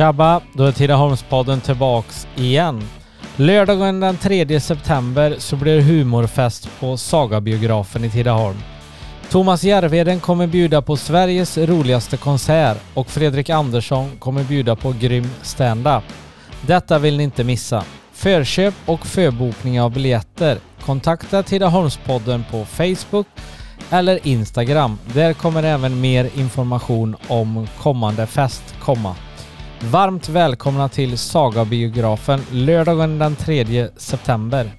Tjabba! Då är Tidaholmspodden tillbaks igen. Lördagen den 3 september så blir det humorfest på Sagabiografen i Tidaholm. Thomas Järvheden kommer bjuda på Sveriges roligaste konsert och Fredrik Andersson kommer bjuda på grym stand-up. Detta vill ni inte missa. Förköp och förbokning av biljetter. Kontakta Tidaholmspodden på Facebook eller Instagram. Där kommer även mer information om kommande fest komma. Varmt välkomna till Sagabiografen lördagen den 3 september.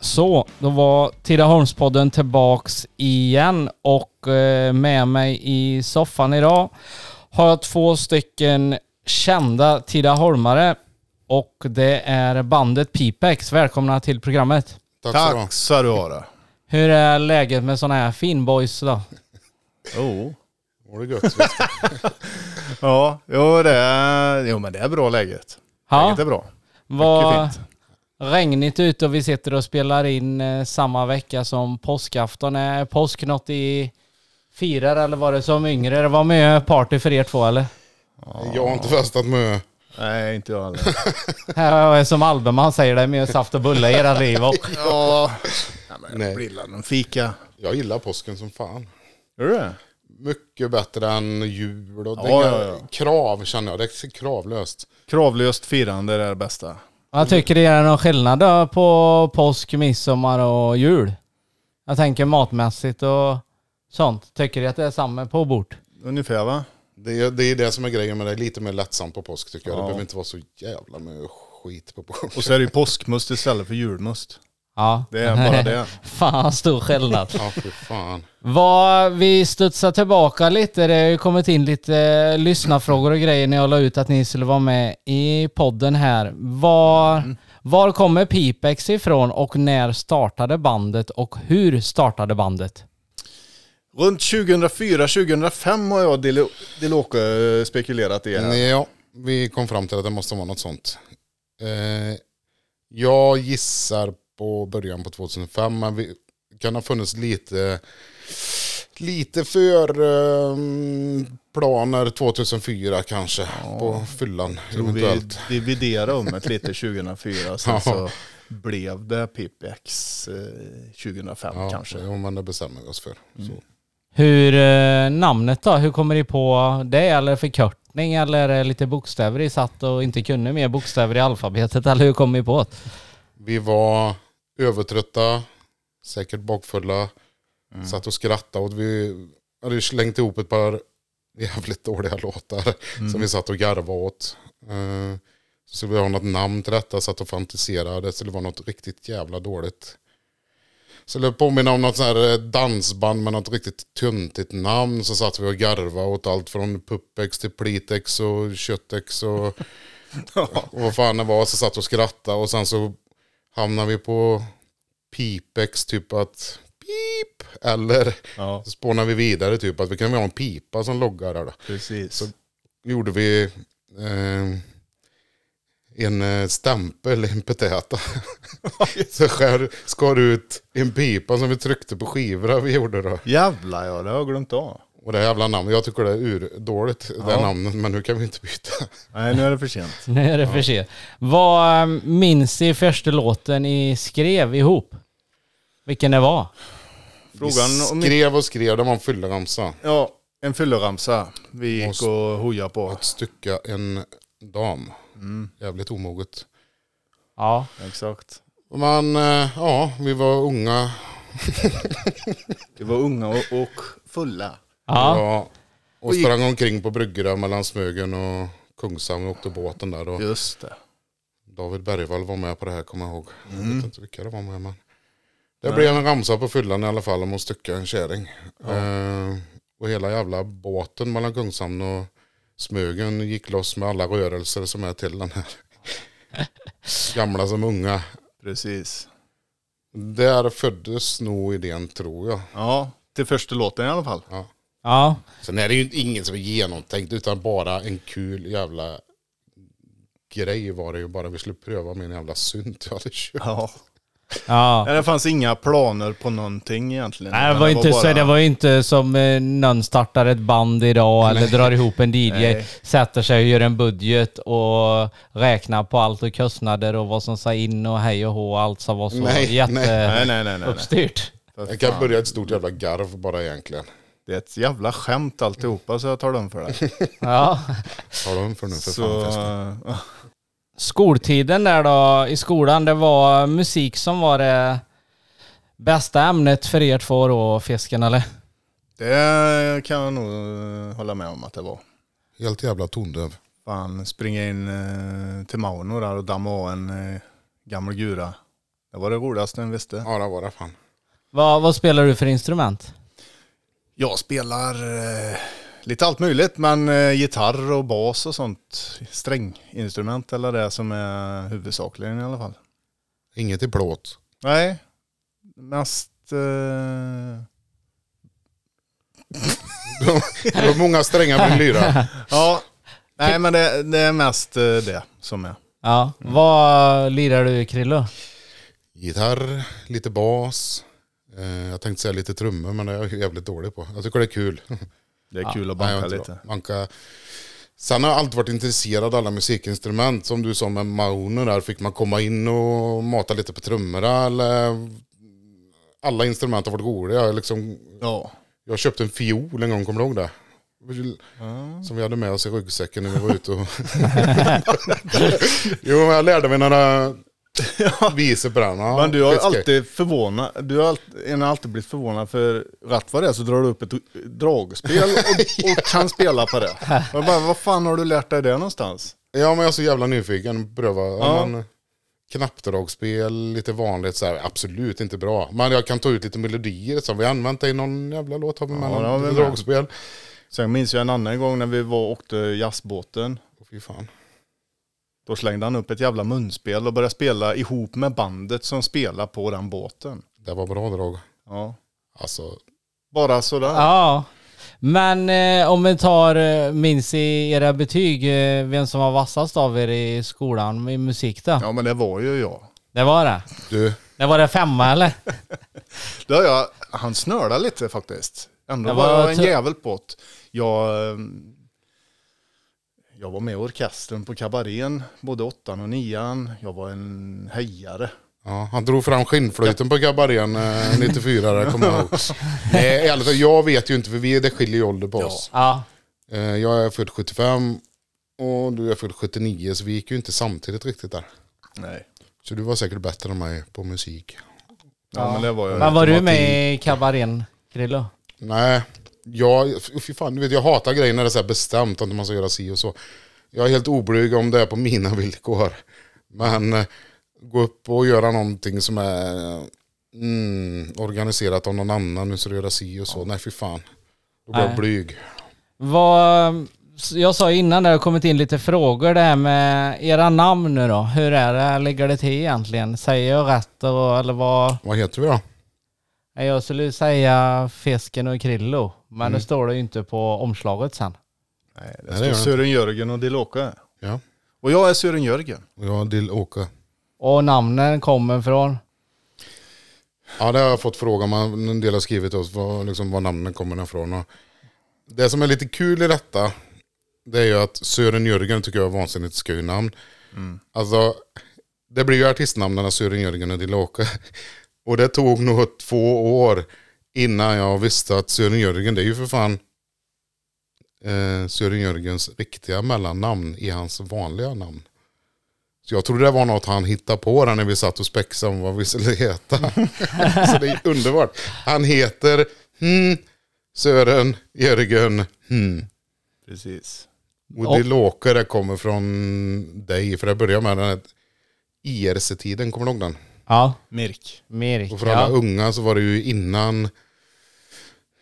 Så, då var Tidaholmspodden tillbaks igen och eh, med mig i soffan idag har jag två stycken kända Tidaholmare och det är bandet Pipex. Välkomna till programmet. Tack, så Tack ska du ha. Hur är läget med sådana här finboys då? Oh. Var det gött? Ja, jo, det är, jo men det är bra läget. Ja, Läget är bra. vad Mycket fint. regnigt ute och vi sitter och spelar in eh, samma vecka som påskafton. Är påsk något i firar eller var det som yngre? Det var med party för er två eller? Jag har inte festat med. Nej, inte jag heller. Ja, som Albin han säger det, är mer saft och bulle i era liv och ja, Nej, men Nej. väl en fika. Jag gillar påsken som fan. Gör du det? Mycket bättre än jul och Ja, det är inga ja, ja. krav känner jag. Det är kravlöst. Kravlöst firande är det bästa. jag tycker det är någon skillnad då på påsk, midsommar och jul. Jag tänker matmässigt och sånt. Tycker ni att det är samma på bord? Ungefär va? Det är, det är det som är grejen med det. är Lite mer lättsamt på påsk tycker jag. Det behöver inte vara så jävla med skit på påsk. Och så är det ju påskmust istället för julmust. Ja. Det är bara det. Fan stor skillnad. Ja, fy fan. Vad, vi studsar tillbaka lite. Det har ju kommit in lite eh, lyssnarfrågor och grejer när jag la ut att ni skulle vara med i podden här. Var, var kommer Pipex ifrån och när startade bandet och hur startade bandet? Runt 2004-2005 har jag Diloke eh, spekulerat i här. Ja, vi kom fram till att det måste vara något sånt. Eh, jag gissar på början på 2005, men vi kan ha funnits lite, lite för eh, planer 2004 kanske på fyllan tror vi eventuellt. dividerade om det lite 2004. Sen Ja. så blev det Pipex eh, 2005 Ja, kanske. Jo, men det bestämmer vi oss för. Så. Hur eh, namnet då? Hur kommer ni på det? Eller förkortning? Eller lite bokstäver i satt och inte kunde mer bokstäver i alfabetet? Eller hur kom ni på det? Vi var övertrötta, säkert bakfulla, satt och skrattade och vi hade slängt ihop ett par jävligt dåliga låtar som vi satt och garvade åt. Eh, Så skulle vi ha något namn till detta, satt och fantiserade. Det skulle vara något riktigt jävla dåligt. Så det påminner om något sånt här eh, dansband med något riktigt töntigt namn. Så satt vi och garvade åt allt från Puppex till Plitex och Köttex och, och vad fan det var. Så satt och skrattade och sen så hamnade vi på Pipex, typ att pip. Eller Ja, så spånade vi vidare, typ att vi kan ha en pipa som loggar där då precis. Så- gjorde vi eh, en eh, stämpel, en petäta. så skär, skar ut en pipa som vi tryckte på skivorna vi gjorde då. Jävlar ja, det har jag glömt av. Och det jävla namnet, jag tycker det är ur dåligt det Ja. namnet, men nu kan vi inte byta. Nej, nu är det för sent. Nu är det för sent. Vad eh, minns ni första låten ni skrev ihop? Vilken det var? Frågan vi skrev och skrev, det var en fylleramsa. Ja, en fylleramsa. Vi gick Måste- och hojade på. Att stycka en dam. Mm, Jävligt omoget. Ja. exakt. Men eh, ja, vi var unga. Vi var unga och, och fulla. Ja. Ja, och sprang omkring på bryggorna mellan Smögen och Kungshamn och åkte båten där. Och Just det. David Bergvall var med på det här, kommer jag ihåg. Jag vet inte vilka det var med, men det blev en ramsa på fyllan i alla fall om att stycka en kärring. Eh, och hela jävla båten mellan Kungshamn och Smögen gick loss med alla rörelser som är till den här. Gamla som unga. Precis. Där föddes nog idén tror jag. Ja, till första låten i alla fall. Ja. Sen är det ju ingen som är genomtänkt utan bara en kul jävla grej var det ju bara. Vi skulle pröva min jävla synt jag hade köpt. Ja. Ja. Det fanns inga planer på någonting egentligen. Nej, det var, inte så, bara- det var inte som eh, någon startar ett band idag eller drar ihop en DJ, Nej. sätter sig och gör en budget och räknar på allt och kostnader och vad som ska in och hej och hå och allt som var så Nej, nej. Nej, nej, nej. nej, nej. jätteuppstyrt. För Jag kan börja ett stort jävla garv bara egentligen. Det är ett jävla skämt alltihopa så jag tar dem för det. Ja. Ta dem för nu för Så, fan festen. Skoltiden där då i skolan, det var musik som var det bästa ämnet för er två då, fisken eller? det kan jag nog äh, hålla med om att det var. Helt jävla tondöv. Fan, springa in äh, till Mauno där och damma av en äh, gammal gura. Det var det roligaste en visste. Ja det var det fan. Vad, vad spelar du för instrument? Jag spelar eh, lite allt möjligt, men eh, gitarr och bas och sånt. Stränginstrument eller det som är huvudsakligen i alla fall. Inget i plåt. Nej, mest... Eh, Det var många strängar med lyra. ja, nej men det, det är mest eh, det som är. Ja. Vad lirar du Krillo? Gitarr, lite bas. Eh, jag tänkte säga lite trummor men det är jag jävligt dålig på. Jag tycker det är kul. Det är Ja. kul att Nej, banka inte lite. Banka. Sen har jag alltid varit intresserad av alla musikinstrument. Som du sa med Mauno där fick man komma in och mata lite på trummorna. Eller... Alla instrument har varit goda. Jag, liksom... Ja. jag köpte en fiol en gång, kommer du ihåg det? Som vi hade med oss i ryggsäcken när vi var ute och... jo, jag lärde mig några visor på den. Ja, Men du har skitskoj. alltid förvånat, du har alltid, en har alltid blivit förvånad för rätt vad det är så drar du upp ett dragspel och, och kan spela på det. Jag bara, vad fan har du lärt dig det någonstans? Ja, men jag är så jävla nyfiken. Pröva. Ja. Knappdragspel, lite vanligt så här, absolut inte bra. Men jag kan ta ut lite melodier som vi använt i någon jävla låt. Har vi med Ja, någon dragspel. Sen minns jag en annan gång när vi var och åkte jazzbåten. Fy fan. Då slängde han upp ett jävla munspel och började spela ihop med bandet som spelar på den båten. Det var bra drag. Ja. Alltså, Bara sådär. Ja. Men eh, om vi tar, eh, minns i era betyg, eh, vem som var vassast av er i skolan i musik då? Ja men det var ju jag. Det var det? du, Det var det femma eller? Har jag, han snörde lite faktiskt. Ändå Det var var jag en jävel på det. Jag, eh, jag var med i orkestern på kabarén, både åttan och nian. Jag var en hejare. ja, han drog fram skinnflöjten på kabarén eh, 94, det kommer jag ihåg. Nej, talat, jag vet ju inte för vi, det skiljer ju ålder på Ja. oss. Ja. Eh, jag är född 75 och du är född 79 så vi gick ju inte samtidigt riktigt där. Nej. Så du var säkert bättre än mig på musik. Ja, men det var jag. Men var du med i kabarén, Krillo? Nej, jag, fy fan, du vet, jag hatar grejer när det är så bestämt att man ska göra si och så. Jag är helt oblyg om det är på mina villkor. Men eh, gå upp och göra någonting som är mm, organiserat av någon annan, nu ska du göra si och så. Nej, fy fan. Då blir jag Nej. blyg. Vad, jag sa innan det har kommit in lite frågor det här med era namn nu då. Hur är det? Ligger det till egentligen? Säger jag rätt och, eller vad? Vad heter vi då? Nej, Jag skulle säga Fisken och Krillo. Men Mm. det står det ju inte på omslaget sen. Nej, det det står Sören Jörgen och Dill-Åke. Ja, Och jag är Sören Jörgen. och jag vill åka. Och namnen kommer från? Ja, det har jag fått fråga. Man, en del har skrivit oss vad, liksom, var namnen kommer ifrån. Och det som är lite kul i detta, det är ju att Sören Jörgen tycker jag är vansinnigt skoj namn. Alltså, det blir ju artistnamnen Sören Jörgen och Dillåke. Och det tog nog två år innan jag visste att Sören Jörgen, det är ju för fan eh, Sören Jörgens riktiga mellannamn i hans vanliga namn. Så jag trodde det var något han hittade på där när vi satt och spexade om vad vi skulle heta. Så det är underbart. Han heter hmm, Sören Jörgen hmm. Precis. Och det låker det kommer från dig. För det börjar med den här IRC-tiden, kommer du ihåg den? Ja, Mirk. Merik. Och för alla Ja. unga så var det ju innan,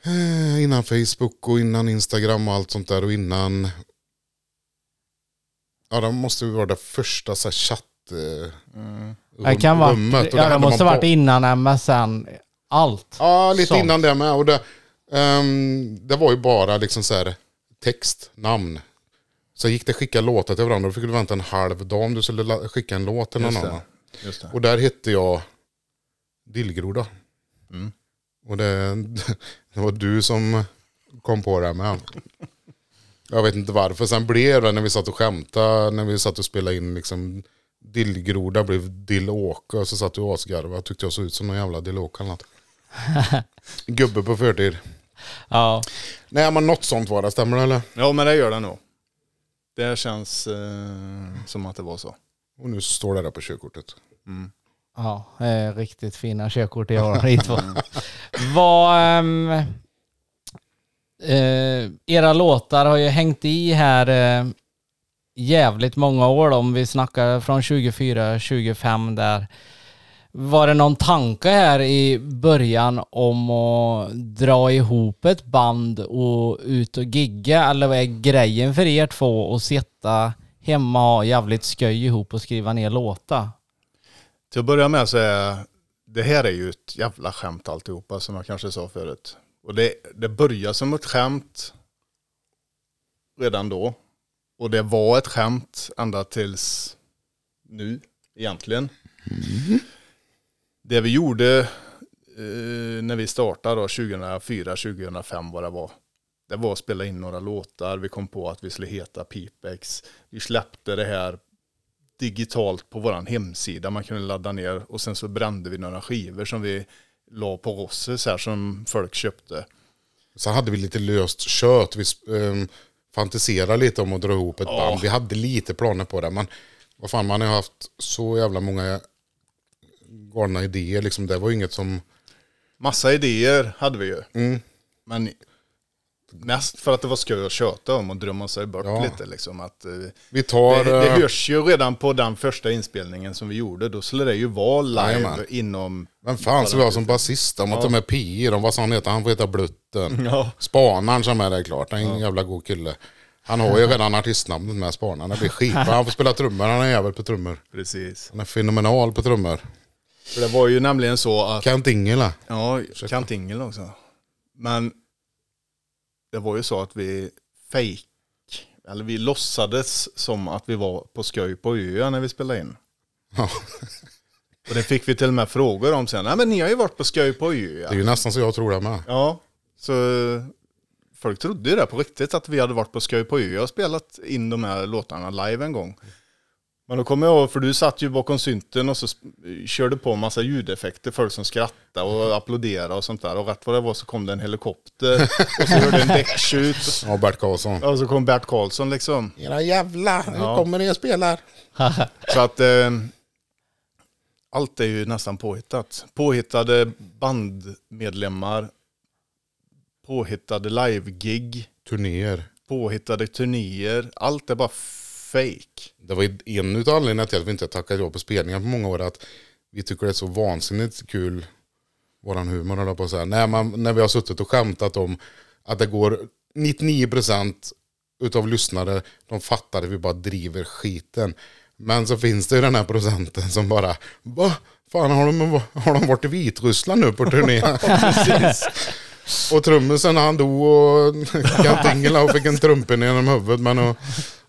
eh, innan Facebook och innan Instagram och allt sånt där. Och innan, ja det måste ju vara det första så här, chatt... Eh, Det kan vara, rummet. Ja, det måste man varit på- innan MSN. Allt. Ja, lite Sånt. innan det med. Och det, ehm, det var ju bara liksom så här text, namn. Så gick det skicka låtar till varandra. Då fick du vänta en halv dag om du skulle skicka en låt till någon Just annan. Det. Och där hette jag Dillgroda. Mm. Och det, det var du som kom på det med. Jag vet inte varför. Sen blev det när vi satt och skämtade, när vi satt och spelade in liksom Dillgroda blev Dillåka och så satt du och asgarvade. Tyckte jag såg ut som någon jävla Dillåka eller något. Gubbe på förtid. Ja. Nej men något sånt var det, stämmer det eller? Ja, men det gör det nog. Det känns eh, som att det var så. Och nu står det där på körkortet. Mm. Ja, eh, riktigt fina körkort jag har ni två. Vad... ehm, eh, era låtar har ju hängt i här eh, jävligt många år då, om vi snackar från 24, 25 där. Var det någon tanke här i början om att dra ihop ett band och ut och gigga eller vad är grejen för er två att sitta hemma och ha jävligt sköj ihop och skriva ner låtar? Till att börja med så är det här är ju ett jävla skämt alltihopa som jag kanske sa förut. Och det, det börjar som ett skämt redan då. Och det var ett skämt ända tills nu egentligen. Det vi gjorde eh, när vi startade 2004, 2005 vad det var. Det var att spela in några låtar. Vi kom på att vi skulle heta Pipex. Vi släppte det här digitalt på vår hemsida. Man kunde ladda ner och sen så brände vi några skivor som vi la på Rosses här som folk köpte. Så hade vi lite löst kött. Vi um, fantiserade lite om att dra ihop ett Ja. band. Vi hade lite planer på det. Men vad fan, man har haft så jävla många galna idéer. Liksom. Det var ju inget som... Massa idéer hade vi ju. Mm. Men mest för att det var skoj att köta om och drömma sig bort Ja. lite liksom. Att, eh, Vi tar... det, det eh, hörs ju redan på den första inspelningen som vi gjorde. Då skulle det ju vara live Jajamän. inom... Vem fan ska vi ha som basist? De har tagit med Pi. De, vad sa han heter? Han får heta Blutten. Ja. Spanaren som är där klart. En jävla god kille. Han har ju redan artistnamnet med Spanaren. Det blir skitbra. Han får spela trummor. Han är jävel på trummor. Precis. Han är fenomenal på trummor. För det var ju nämligen så att... Kent Ingela. Ja, Kant Ingel också. Men det var ju så att vi fake, eller vi låtsades som att vi var på skoj på öar när vi spelade in. Ja. Och det fick vi till och med frågor om sen. Nej men ni har ju varit på skoj på Det öar. är ju nästan så jag tror det med. Ja, så folk trodde ju det på riktigt att vi hade varit på skoj på öar och spelat in de här låtarna live en gång. Men då kommer jag ihåg, för du satt ju bakom synten och så körde på massa ljudeffekter, folk som skrattade och applåderade och sånt där. Och rätt vad det var så kom det en helikopter och så hörde en däckskjut. Ja, Bert Karlsson. Och så kom Bert Karlsson liksom. Era jävla, nu Ja. kommer ni och spelar. Så att eh, allt är ju nästan påhittat. Påhittade bandmedlemmar, påhittade live-gig, Turnéer. påhittade turnéer. Allt är bara fake. Det var en utav anledningarna till att vi inte tackat ja på spelningar på många år. Att vi tycker det är så vansinnigt kul, våran humor jag på att säga. När, man, när vi har suttit och skämtat om att det går 99% utav lyssnare, de fattar att vi bara driver skiten. Men så finns det ju den här procenten som bara, va? Fan har de, har de varit i Vitryssland nu på turné? Och trummisen han dog och Kent Ingela och fick en trumpinne genom huvudet men och,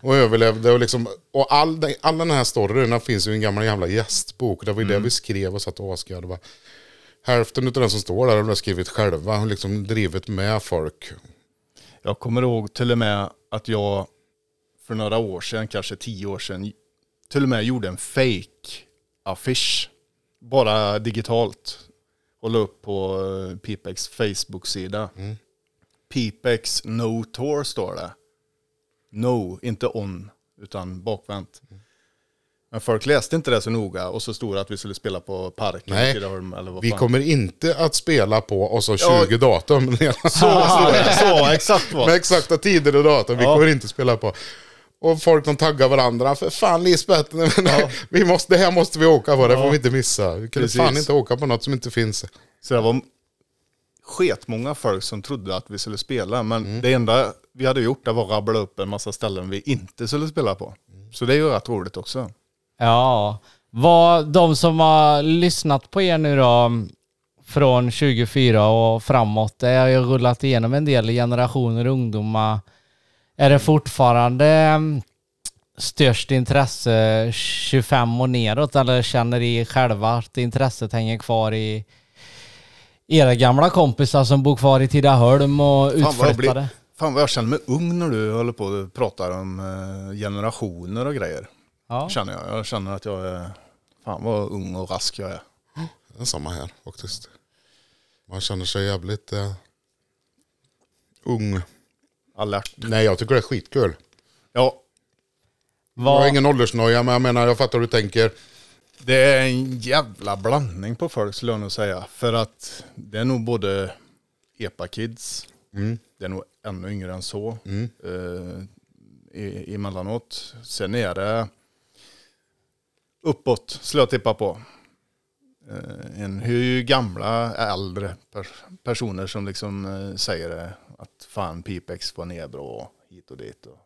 och överlevde. Och, liksom, och all, den- all den här storyn finns ju i en gammal jävla gästbok. Det var ju det vi skrev och satt och asgarvade. Hälften av den som står där har vi skrivit själva liksom drivit med folk. Jag kommer ihåg till och med att jag för några år sedan, kanske tio år sedan, till och med gjorde en fake affisch. Bara digitalt. Och la upp på eh, Pipex Facebook-sida. Pipex No Tour står det. No, inte on, utan bakvänt. Men folk läste inte det så noga och så stod det att vi skulle spela på Parken i Nej, Tidaholm. Eller vad Vi fan. kommer inte att spela på och så 20 Ja. datum. Så det, så exakt var Med exakta tider och datum. Vi Ja. kommer inte spela på. Och folk de taggar varandra. För fan Lisbeth, nej, vi måste, det här måste vi åka på. Det får vi inte missa. Vi kan Precis. fan inte åka på något som inte finns. Så det var sketmånga folk som trodde att vi skulle spela. Men Mm. det enda vi hade gjort det var att rabbla upp en massa ställen vi inte skulle spela på. Så det är ju rätt roligt också. Ja, vad de som har lyssnat på er nu då från 24 och framåt, det har ju rullat igenom en del generationer ungdomar. Är det fortfarande störst intresse 25 och neråt eller känner ni själva att intresset hänger kvar i era gamla kompisar som bor kvar i Tidaholm och Fan, vad utflyttade? Fan vad jag känner mig ung när du håller på och pratar om eh, generationer och grejer. Ja. Känner jag. Jag känner att jag är... Fan vad ung och rask jag är. Det är samma här faktiskt. Man känner sig jävligt eh, ung. Alert. Nej, jag tycker det är skitkul. Ja, Jag har Vad, ingen åldersnoja, men jag menar, jag fattar hur du tänker. Det är en jävla blandning på folk skulle jag nog säga. För att det är nog både epa-kids, Mm. det är nog ännu yngre än så. Mm. eh, i- emellanåt. Sen är det uppåt, skulle jag tippa på. Eh, en hur gamla, äldre per- personer som liksom eh, säger det, att fan Pipex var ner bra och hit och dit. Och.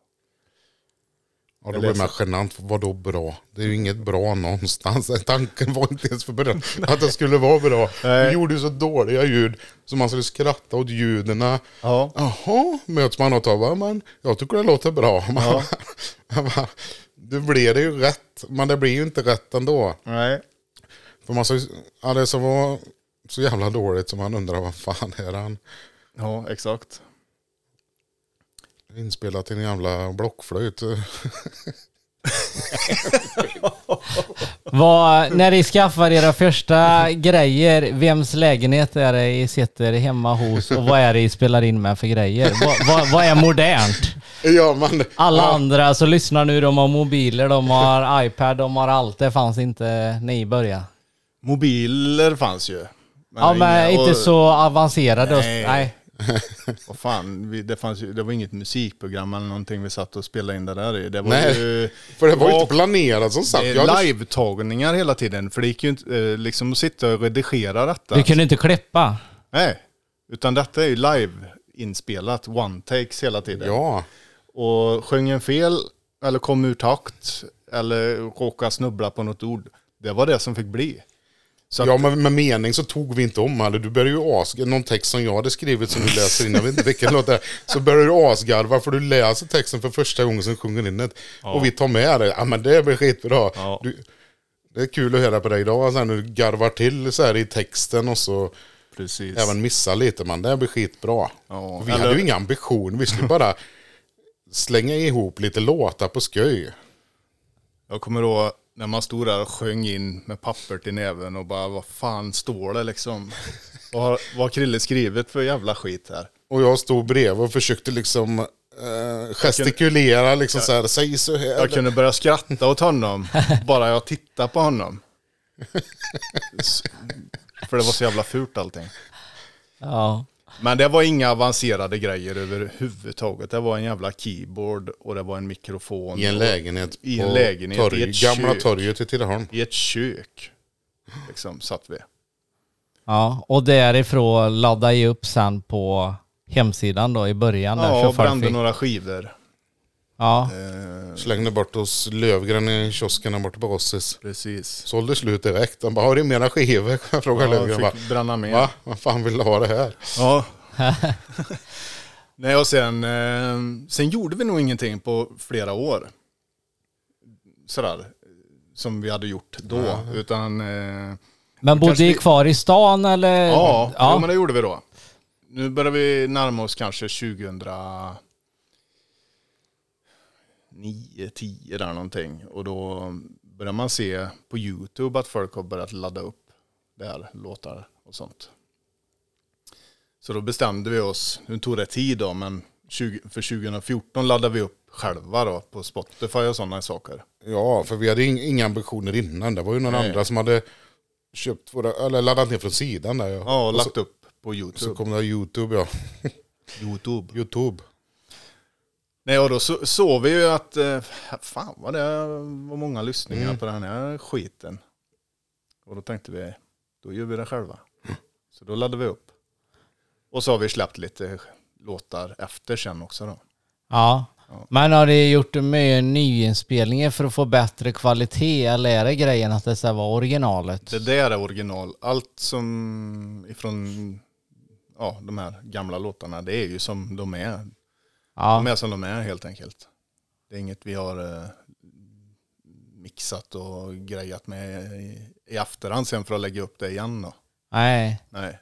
Ja, då blir man genant. Vadå bra? Det är ju inget bra någonstans. Tanken var inte ens början att det skulle vara bra. Nej. Vi gjorde ju så dåliga ljud så man skulle skratta åt ljuden. Ja. Jaha, möts man och tar men jag tycker det låter bra. Man, bara, det blir det ju rätt, men det blir ju inte rätt ändå. Nej. För man så, ja, det som var så jävla dåligt som man undrar vad fan är han Ja, exakt. Inspelat i en jävla blockflöjt. vad, när ni skaffar era första grejer, vems lägenhet är det ni sitter hemma hos och vad är det ni spelar in med för grejer? Vad, vad, vad är modernt? Ja, men, Alla ja, andra som lyssnar nu, de har mobiler, de har iPad, de har allt. Det fanns inte när ni började. Mobiler fanns ju. Ja, men inga- inte och- så avancerade. och- Nej. Vad fan, vi, det, fanns ju, det var inget musikprogram eller någonting vi satt och spelade in det där i. Det var Nej, ju... för det var ju inte planerat som sagt. Det hade- live-tagningar hela tiden. För det gick ju inte eh, liksom att sitta och redigera detta. Du kunde inte klippa. Nej, utan detta är ju live-inspelat. One takes hela tiden. Ja, Och sjöng en fel, eller kom ur takt, eller råkade snubbla på något ord. Det var det som fick bli. Så ja men med mening så tog vi inte om. Eller du började ju as... Någon text som jag hade skrivit som du läser in, jag vet inte vilken låt det är. Så börjar du asgarva för du läser texten för första gången som sjunger in det. Och vi tar med det. Ja men det blir skitbra. Ja. Du, det är kul att höra på dig idag. När du garvar till så här i texten och så precis. även missar lite. Men det blir skitbra. Ja, vi eller- hade ju inga ambitioner. Vi skulle bara slänga ihop lite låtar på skoj. Jag kommer ihåg när man stod där och sjöng in med papper till näven och bara vad fan står det liksom? vad, har, vad har Krille skrivit för jävla skit här? Och jag stod bredvid och försökte liksom eh, gestikulera, liksom så här, säg så här. Jag kunde börja skratta åt honom bara jag tittade på honom. För det var så jävla fult allting. Ja. Men det var inga avancerade grejer överhuvudtaget. Det var en jävla keyboard och det var en mikrofon. I en och- lägenhet I en på lägenhet, torg, i ett gamla kök. torget i Tidaholm. I ett kök. Liksom satt vi. ja. Och därifrån laddade jag upp sen på hemsidan då i början. där, Ja, så och brände fick- några skivor. Ja. Eh, Slängde bort hos Lövgren i kiosken borta på Rossis. precis. Sålde slut direkt. Han bara, har du mera skivor? Jag frågade Ja, Lövgren. Bara, fick bränna med. Va? Vad fan vill du ha det här? Ja. Nej, och sen, eh, sen gjorde vi nog ingenting på flera år. Sådär. Som vi hade gjort då. Utan, eh, Men bodde ni vi- kvar i stan eller? ja, ja. Jo, men det gjorde vi då. Nu börjar vi närma oss kanske 2009, 10 där någonting. Och då börjar man se på YouTube att folk har börjat ladda upp där låtar och sånt. Så då bestämde vi oss, nu tog det tid då, men 20, för 2014 laddade vi upp själva då på Spotify och sådana saker. Ja, för vi hade ing- inga ambitioner innan. Det var ju några Nej. andra som hade köpt våra, eller laddat ner från sidan där. Ja, Ja, och och lagt så, upp på så YouTube. kom det YouTube, ja. YouTube. YouTube. Nej, och då så, såg vi ju att, eh, fan vad det var många lyssningar Mm. på den här skiten. Och då tänkte vi, då gör vi det själva. Så då laddade vi upp. Och så har vi släppt lite låtar efter sen också då. Ja. Ja. Men har ni gjort mycket nyinspelningar för att få bättre kvalitet eller är det grejen att det ska vara originalet? Det där är original. Allt som ifrån ja, de här gamla låtarna, det är ju som de är. Ja. De är som de är helt enkelt. Det är inget vi har eh, mixat och grejat med i, i efterhand sen för att lägga upp det igen då. Nej. Nej.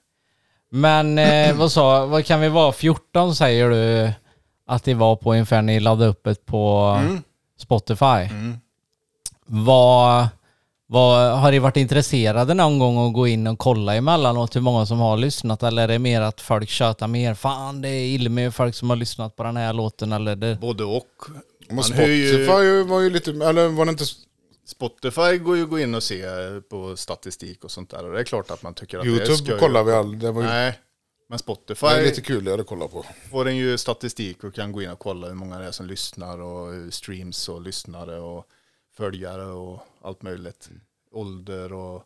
Men eh, vad sa, vad kan vi vara? 14 säger du att det var på ungefär när ni laddade upp det på Mm. Spotify. Mm. Vad, vad, har ni varit intresserade någon gång att gå in och kolla emellanåt hur många som har lyssnat? Eller är det mer att folk tjötar mer? Fan, det är illa med folk som har lyssnat på den här låten eller det... Både och. Man Spotify ju- var ju lite, eller var det inte Spotify går ju att gå in och se på statistik och sånt där. Och det är klart att man tycker att det är YouTube kollar vi aldrig. Det ju Nej. Men det Spotify är lite kuligare att kolla på. får den ju statistik och kan gå in och kolla hur många det är som lyssnar och streams och lyssnare och följare och allt möjligt. Ålder och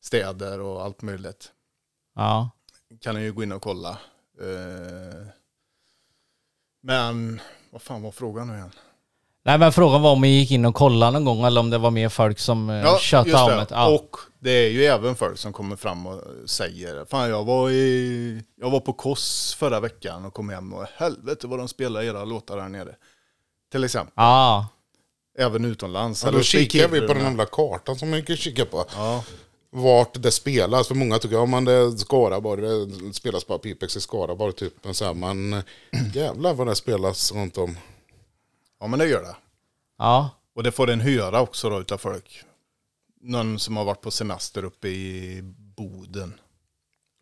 städer och allt möjligt. Ja. Kan den ju gå in och kolla. Eh, Men vad fan var frågan nu igen? Nej men frågan var om ni gick in och kollade någon gång eller om det var mer folk som ja, just tjötade om det. det. Ja. Och det är ju även folk som kommer fram och säger Fan jag var, i, jag var på Koss förra veckan och kom hem och helvete vad de spelar era låtar här nere. Till exempel. ja. Även utomlands. Ja, då kikar vi på den jävla kartan som man kan kika på. Ja, Vart det spelas. För många tycker, ja men det är Skaraborg, det spelas bara Pipex i Skaraborg typ. Men så här, man, jävlar vad det spelas runt om. ja men det gör det. ja. Och det får den höra också då utav folk. Någon som har varit på semester uppe i Boden.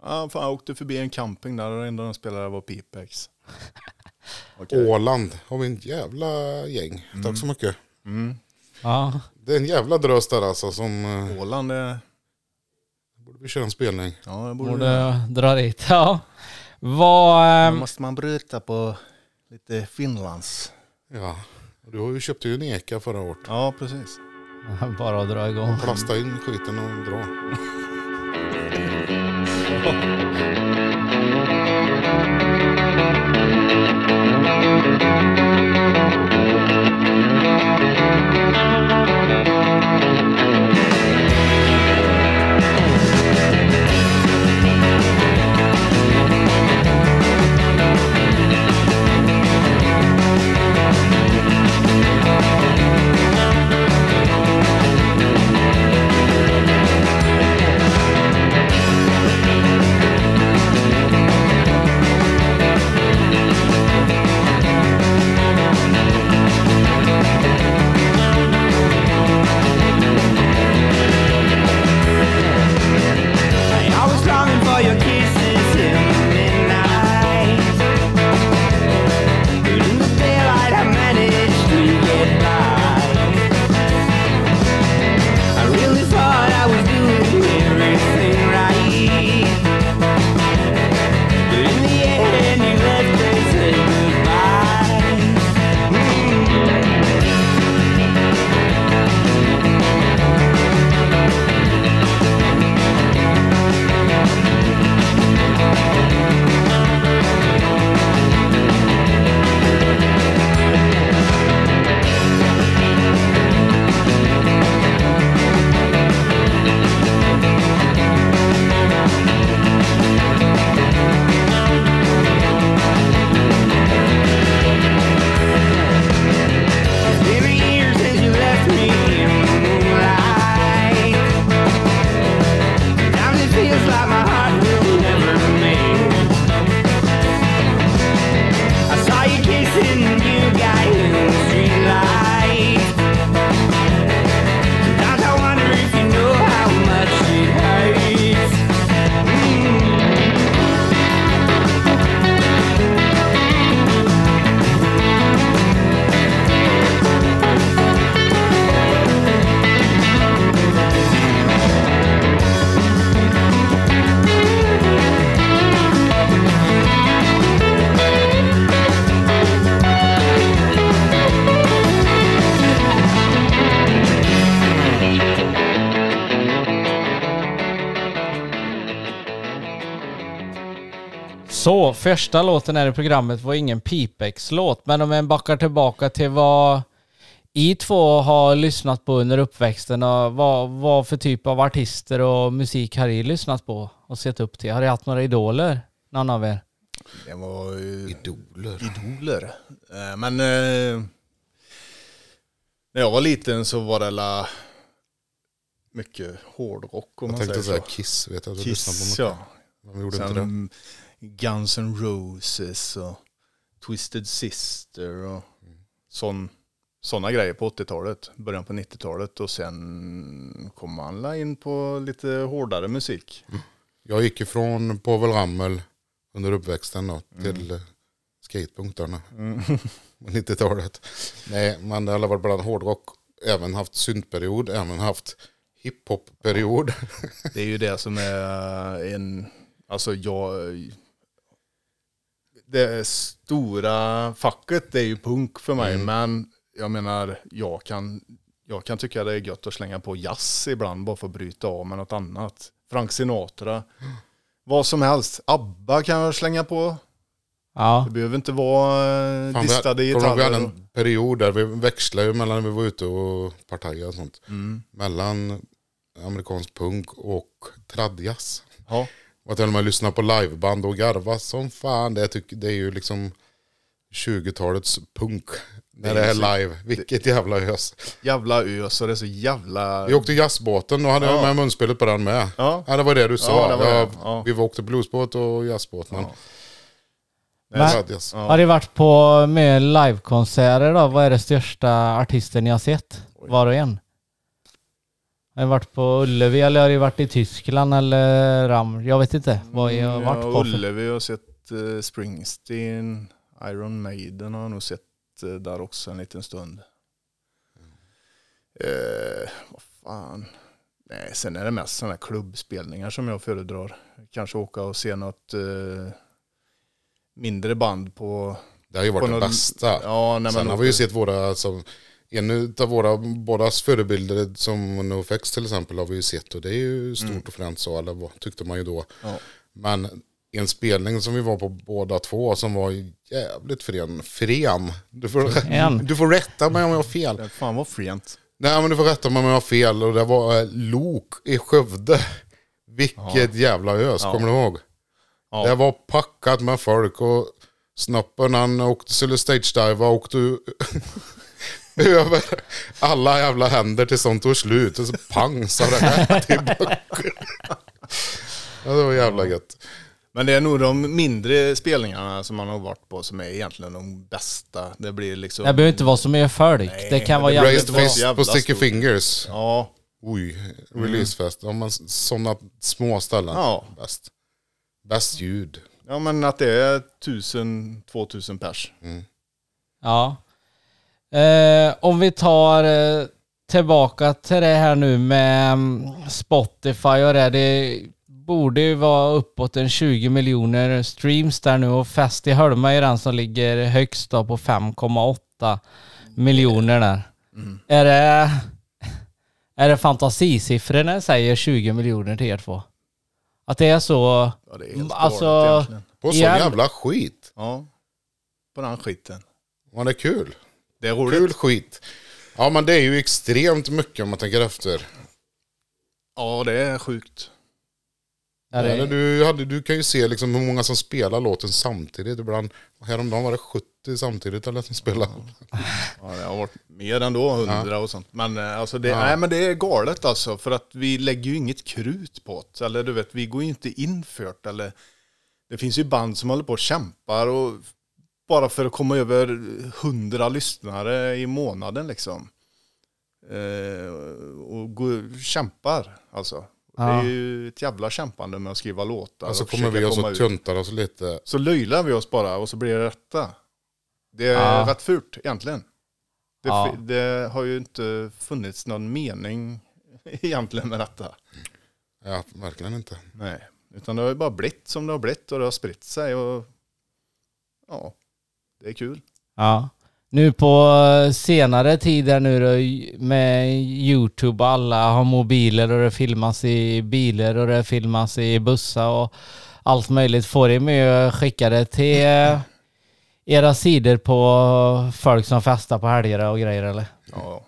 Ja, fan jag åkte förbi en camping där och det enda de spelade var Pipex. Okej. Åland har vi en jävla gäng. Tack så mycket. Mm. ja. Det är en jävla drös där alltså som eh, Åland är... borde vi köra en spelning. Ja, det borde... Borde dra dit. Ja. Vad... Då ehm, måste man bryta på lite Finlands. Ja, du har ju köpt ju en eka förra året. Ja, precis. bara att dra igång. Plasta in skiten och dra. I Så, första låten här i programmet var ingen Pipex-låt, men om en backar tillbaka till vad I två har lyssnat på under uppväxten och vad, vad för typ av artister och musik har ni lyssnat på och sett upp till? Har ni haft några idoler? Någon av er? Det var ju Idoler. idoler. Eh, Men eh, När jag var liten så var det la mycket hårdrock om Jag man tänkte säger säga så. Kiss, vet jag att du lyssnade på Kiss mycket. ja. Vi gjorde inte det. Guns N' Roses och Twisted Sister och sån, såna grejer på 80-talet, början på 90-talet och sen kom man in på lite hårdare musik. Jag gick ifrån Povel Ramel under uppväxten då, Mm. till eh, skatepunkterna på 90-talet. Nej, men det har varit bland hårdrock, även haft syntperiod, även haft hiphop-period. Det är ju det som är en, alltså jag, det stora facket det är ju punk för mig, men jag menar, jag kan, jag kan tycka det är gött att slänga på jazz ibland bara för att bryta av med något annat. Frank Sinatra, vad som helst. ABBA kan jag slänga på. Ja. Det behöver inte vara eh, Fan, distade kommer ihåg, vi hade gitarrer. en period där vi växlade ju mellan vi var ute och partajade och sånt. Mm. Mellan amerikansk punk och tradjazz. Ja. Och till och med lyssna på liveband och garva som fan. Det, tycker, det är ju liksom 20-talets punk. När det är live. Vilket jävla ös. Jävla ös och det är så jävla... Vi åkte jazzbåten och hade Ja. jag med munspelet på den med. Ja. Ja, det var det du sa. Ja, det var det. Ja. Vi åkte bluesbåt och jazzbåt. Men Ja. Men-. Ja. Har ni varit på mer livekonserter då? Vad är det största artisten ni har sett? Var och en? Har ni varit på Ullevi eller har ni varit i Tyskland eller Ram? Jag vet inte vad jag har varit på. För. Ullevi har sett eh, Springsteen, Iron Maiden har jag nog sett eh, där också en liten stund. Eh, vad fan. Nej, sen är det mest sådana klubbspelningar som jag föredrar. Kanske åka och se något eh, mindre band på... Det har ju varit det någon- bästa. Ja, när Sen har vi ju sett våra, alltså, en av våra bådas förebilder som NoFX till exempel har vi ju sett och det är ju stort och fränt så, eller vad tyckte man ju då. Ja. Men en spelning som vi var på båda två som var jävligt fren. Fren. Du får, Fren. du får rätta mig om jag har fel. Det fan vad frent. Nej men du får rätta mig om jag har fel och det var eh, Lok i Skövde. Vilket jävla ös, Ja. kommer du ihåg? Ja. Det var packat med folk och snoppen han åkte, skulle stage-diva och åkte u- över alla jävla händer till sånt tog slut. Och så pang sa det här till backen. Ja, det var jävla gött. Men det är nog de mindre spelningarna som man har varit på som är egentligen de bästa. Det blir liksom... Det behöver inte vara så mycket folk. Nej, det kan vara jävligt Raised bra. Fist Jävla på Sticky. Fingers. Ja, Oj, releasefest. Men sådana små ställen. Ja. Bäst. Bäst ljud. ja men att det är 1000-2000 pers. Ja. Eh, om vi tar eh, tillbaka till det här nu med mm, Spotify och det. Det borde ju vara uppåt en 20 miljoner streams där nu och Fest i Hölma är den som ligger högst då på 5,8 miljoner där. Är det är det fantasisiffror när jag säger 20 miljoner till er två? Att det är så... Ja, det är helt Alltså-. På sån jävla skit. Ja, på den skiten. Ja, det är kul. Det är roligt. Kul skit. Ja, men det är ju extremt mycket om man tänker efter. Ja, det är sjukt. Är det, Eller du, hade, du kan ju se liksom hur många som spelar låten samtidigt. Ibland, häromdagen var det 70 samtidigt eller som spelade. Ja, det har varit mer än då, hundra och sånt. Men, eh, alltså det, nej, men det är galet alltså, för att vi lägger ju inget krut på det. Eller du vet, vi går ju inte infört. Eller, det finns ju band som håller på och kämpar och bara för att komma över hundra lyssnare i månaden liksom. Eh, och gå, kämpar alltså. Det Ja. är ju ett jävla kämpande med att skriva låtar. Och så kommer vi och så tuntar oss lite. Så löjlar vi oss bara och så blir det rätta. Det är Ja. rätt fult egentligen. Det, Ja. det har ju inte funnits någon mening egentligen med detta. Ja, verkligen inte. Nej. Utan det har ju bara blivit som det har blivit och det har spritt sig och ja, det är kul. Ja. Nu på senare tid här nu då, med Youtube och alla har mobiler och det filmas i bilar och det filmas i bussar och allt möjligt. Får ni med skicka det till era sidor på folk som festar på helger och grejer eller? Ja,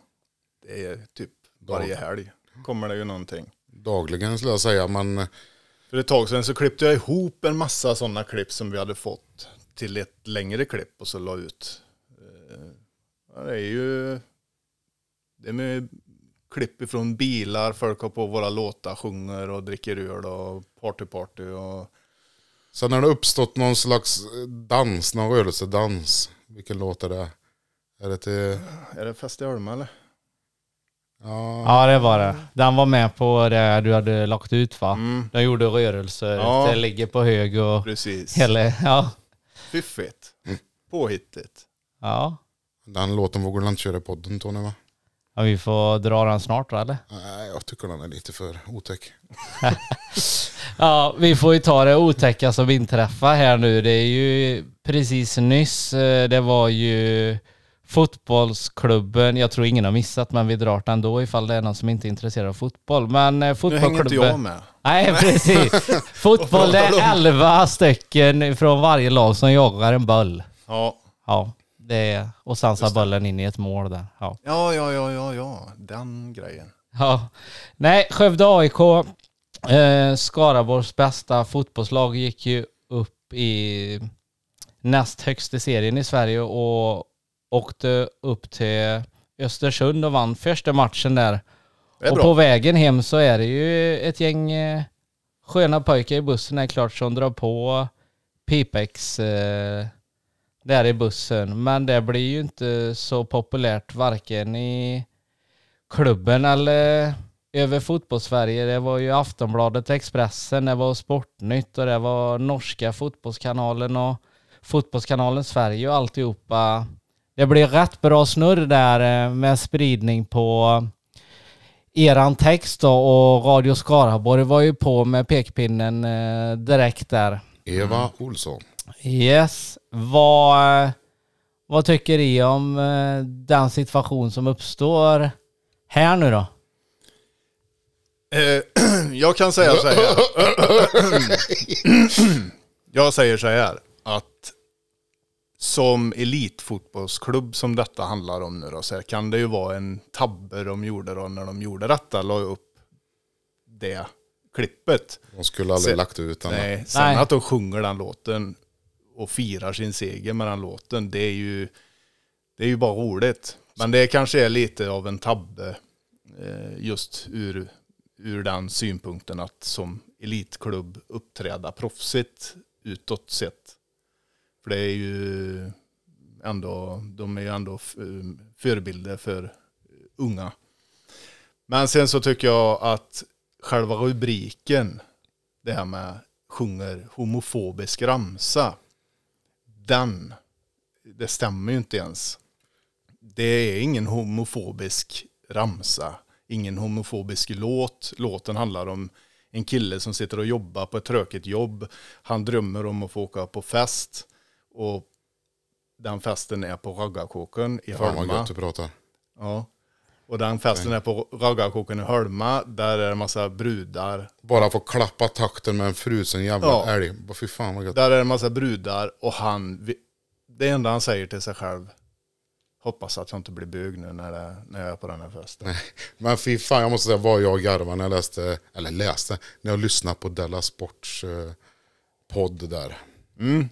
det är typ varje helg kommer det ju någonting. Dagligen skulle jag säga, men För ett tag sedan så klippte jag ihop en massa sådana klipp som vi hade fått till ett längre klipp och så la ut. Eh, ja, Det är ju Det är med klipp ifrån bilar, folk har på våra låtar, sjunger och dricker öl och party-party. Och... Sen har det uppstått någon slags dans, någon rörelsedans. Vilken låt är det? Är det till... Är det Fest i Ölme eller? Ja, Ja, det var det. Den var med på det du hade lagt ut va? Mm, De gjorde rörelser, Ja. det ligger på hög och precis. hela, ja. Fiffigt. Påhittigt. ja. den låten vågar du inte köra i podden Tony va? Ja, vi får dra den snart då, eller? Nej, jag tycker den är lite för otäck. Ja, vi får ju ta det otäcka som inträffar här nu. Det är ju precis nyss, eh, det var ju fotbollsklubben, jag tror ingen har missat men vi drar den ändå ifall det är någon som inte är intresserad av fotboll. Men eh, Nu hänger inte fotbollsklubben... jag med. Nej precis. Fotboll det är 11 stycken från varje lag som jagar en boll. Ja. Ja, det är, och sansar bollen in i ett mål där. Ja. Ja, ja, ja, ja, ja. Den grejen. Ja. Nej, Skövde AIK, eh, Skaraborgs bästa fotbollslag, gick ju upp i näst högsta serien i Sverige och åkte upp till Östersund och vann första matchen där. Och bra. på vägen hem så är det ju ett gäng eh, sköna pojkar i bussen är klart som drar på Pipex eh, där i bussen. Men det blir ju inte så populärt varken i klubben eller över fotbollssverige. Det var ju Aftonbladet, Expressen, det var Sportnytt och det var norska fotbollskanalen och fotbollskanalen Sverige och alltihopa. Det blev rätt bra snurr där eh, med spridning på eran text då och Radio Skaraborg var ju på med pekpinnen eh, direkt där. Eva Olsson. Yes. Vad, vad tycker ni om eh, den situation som uppstår här nu då? Eh, jag kan säga så här. jag säger så här att som elitfotbollsklubb som detta handlar om nu då, så här, kan det ju vara en tabbe de gjorde då när de gjorde detta, la upp det klippet. Hon skulle aldrig Se- lagt ut den. Nej, sen Nej. att de sjunger den låten och firar sin seger med den låten, det är ju, det är ju bara roligt. Men det kanske är lite av en tabbe eh, just ur, ur den synpunkten att som elitklubb uppträda proffsigt utåt sett. För det är ju ändå, de är ju ändå um, förebilder för unga. Men sen så tycker jag att själva rubriken, det här med sjunger homofobisk ramsa, den, det stämmer ju inte ens. Det är ingen homofobisk ramsa, ingen homofobisk låt. Låten handlar om en kille som sitter och jobbar på ett tråkigt jobb. Han drömmer om att få åka på fest och den festen är på Raggarkåken i Fan vad Holma. gött du pratar. Ja. Och den festen är på Raggarkåken i Holma. Där är det en massa brudar. Bara få klappa takten med en frusen jävla Ja. älg. Fy fan vad gött. Där är det en massa brudar och han, det enda han säger till sig själv, hoppas att jag inte blir bög nu när, det, när jag är på den här festen. Men fy fan, jag måste säga vad jag garvade när jag läste, eller läste, när jag lyssnade på Della Sports eh, podd där. Mm.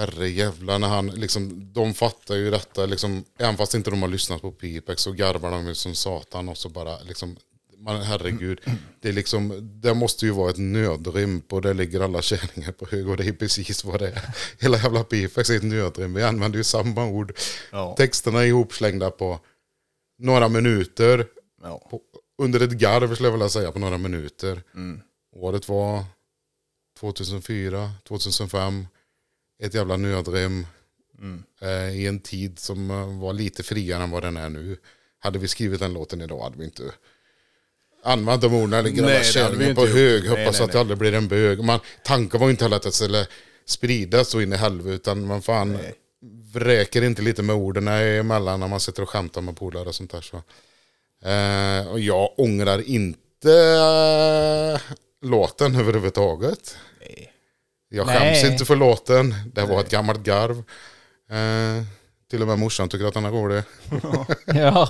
Herre jävlar, när han liksom, de fattar ju detta, liksom, även fast inte de har lyssnat på Pipex så garvar de ju som satan och så bara liksom, man, herregud, det, är liksom, det måste ju vara ett nödrim och det ligger alla kärringar på hög och det är precis vad det är. Hela jävla Pipex är ett nödrim, vi använder ju samma ord. Ja. Texterna är ihopslängda på några minuter, Ja. på, under ett garv skulle jag vilja säga på några minuter. Mm. Året var 2004, 2005. Ett jävla nödrem. Mm. Eh, I en tid som eh, var lite friare än vad den är nu. Hade vi skrivit den låten idag hade vi inte använt de orden. Eller vi kärringen på hög. Nej, Hoppas nej, att det aldrig blir en bög. Man, tanken var ju inte heller att det skulle spridas så in i helvete. Utan man fan Nej. vräker inte lite med orden emellan när man sitter och skämtar med polare och sånt där. Så. Eh, och jag ångrar inte eh, låten överhuvudtaget. Nej. Jag Nej. skäms inte för låten. Det var ett gammalt garv. Eh, till och med morsan tycker att den är rolig. Ja,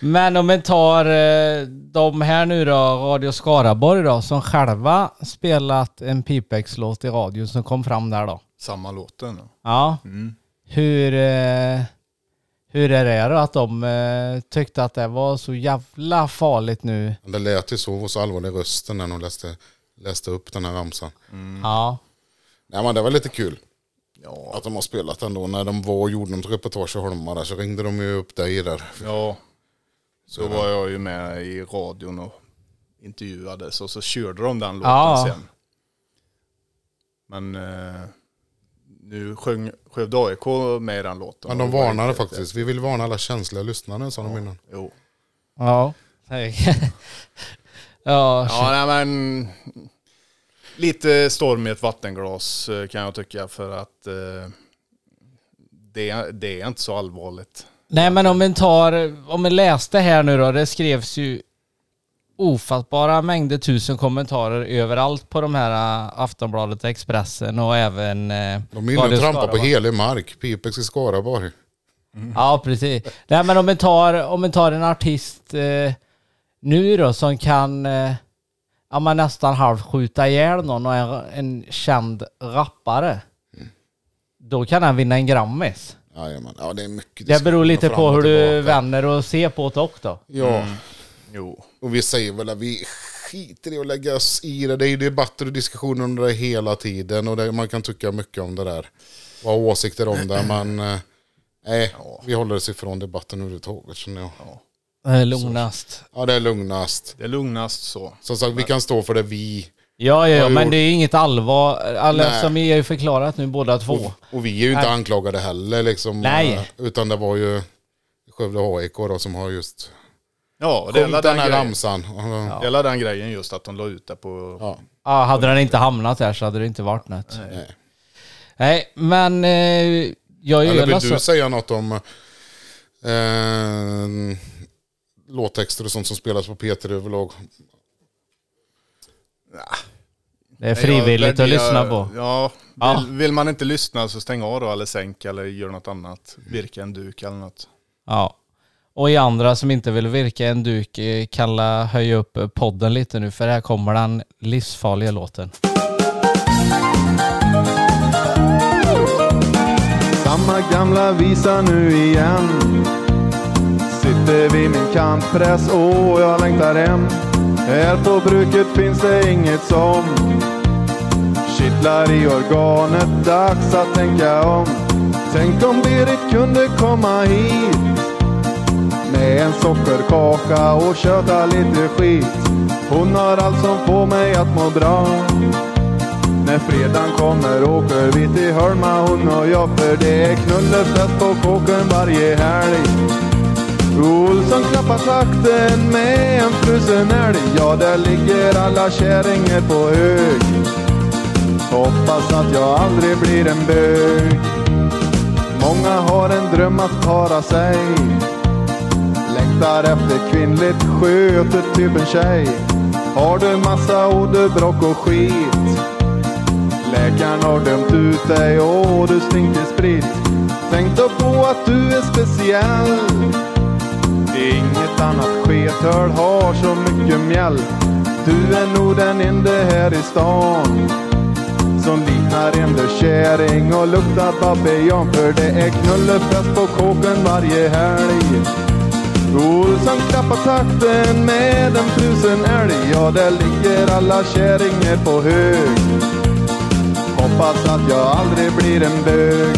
men om vi tar eh, de här nu då, Radio Skaraborg då, som själva spelat en Pipex-låt i radio som kom fram där då. Samma låten. Ja, Mm. hur, eh, Hur är det då att de eh, tyckte att det var så jävla farligt nu? Det lät ju så, och så allvarlig rösten när hon läste, läste upp den här ramsan. Ja. Nej men det var lite kul. Ja, Att de har spelat ändå. När de var och gjorde något reportage i Holmar där, så ringde de ju upp dig där. ja. Så var jag ju med i radion och intervjuades och så körde de den låten Ja. sen. Men eh, nu sjöng Skövde AIK med i den låten. Men de det varnade inte- faktiskt. Vi vill varna alla känsliga lyssnare sa de innan. Jo. Ja. ja, Ja, nej, men lite storm i ett vattenglas eh, kan jag tycka för att eh, det, det är inte så allvarligt. Nej men om man tar, om man läste här nu då, det skrevs ju ofattbara mängder tusen kommentarer överallt på de här äh, Aftonbladet, Expressen och även... äh, De är inne och trampar på helig mark. Pipex i Skaraborg. Ja precis. Nej men om man tar, om man tar en artist eh, nu då som kan eh, ja, man nästan halvt skjuta ihjäl någon och är en känd rappare. Då kan han vinna en Grammis. Jajamän. Ja, det är mycket Det beror lite på hur du vänder och ser på det också. Ja, Jo. och vi säger väl att vi skiter i att lägga oss i det. Det är ju debatter och diskussioner om det hela tiden. Och det, man kan tycka mycket om det där. Och ha åsikter om det. Men eh, nej, vi håller oss ifrån debatten överhuvudtaget känner jag. Det är lugnast. Ja, det är lugnast. Det är lugnast så. Som sagt, vi kan stå för det vi. Ja, ja, ja men gjort- det är inget allvar. Alla Nej. som vi har ju förklarat nu båda två. Och, och vi är ju inte Nej. anklagade heller liksom. Nej. eh, Utan det var ju Skövde AIK då som har just Ja, det är alla den den, här grejen. ramsan. Det är alla den grejen just att de la ut det på... Ja, Ja, hade den inte hamnat där så hade det inte varit något. nej. Nej, men eh, jag Eller gör vill alltså... du säga något om eh, låttexter och sånt som spelas på P3 överlag? Det är frivilligt Jag att lyssna på. Ja, Ja. Vill, vill man inte lyssna så stäng av då eller sänk eller gör något annat. Virka en duk eller något. Ja. Och i andra som inte vill virka en duk eh, kan la höja upp eh, podden lite nu för här kommer den livsfarliga låten. Samma gamla visa nu igen Sitter vid min kantpress och jag längtar hem. Här på bruket finns det inget som Kittlar i organet, dags att tänka om. Tänk om Berit kunde komma hit Med en sockerkaka och köta lite skit. Hon har allt som får mig att må bra. När fredagen kommer åker vi till Hölma hon och jag för det är knullefest på kåken varje helg. Olsson klappar takten med en frusen älg. Ja, där ligger alla kärringar på hög. Hoppas att jag aldrig blir en bög. Många har en dröm att para sig. Längtar efter kvinnligt sköte, typ en tjej. Har du massa åderbråck och skit? Läkaren har dömt ut dig och du stinker sprit. Tänk då på att du är speciell. Inget annat skethörl har så mycket mjäll. Du är nog den enda här i stan som liknar en kärring och luktar babian för det är knullefest på kåken varje helg. Olsson klappar takten med en frusen älg. Ja, där ligger alla kärringar på hög. Hoppas att jag aldrig blir en bög.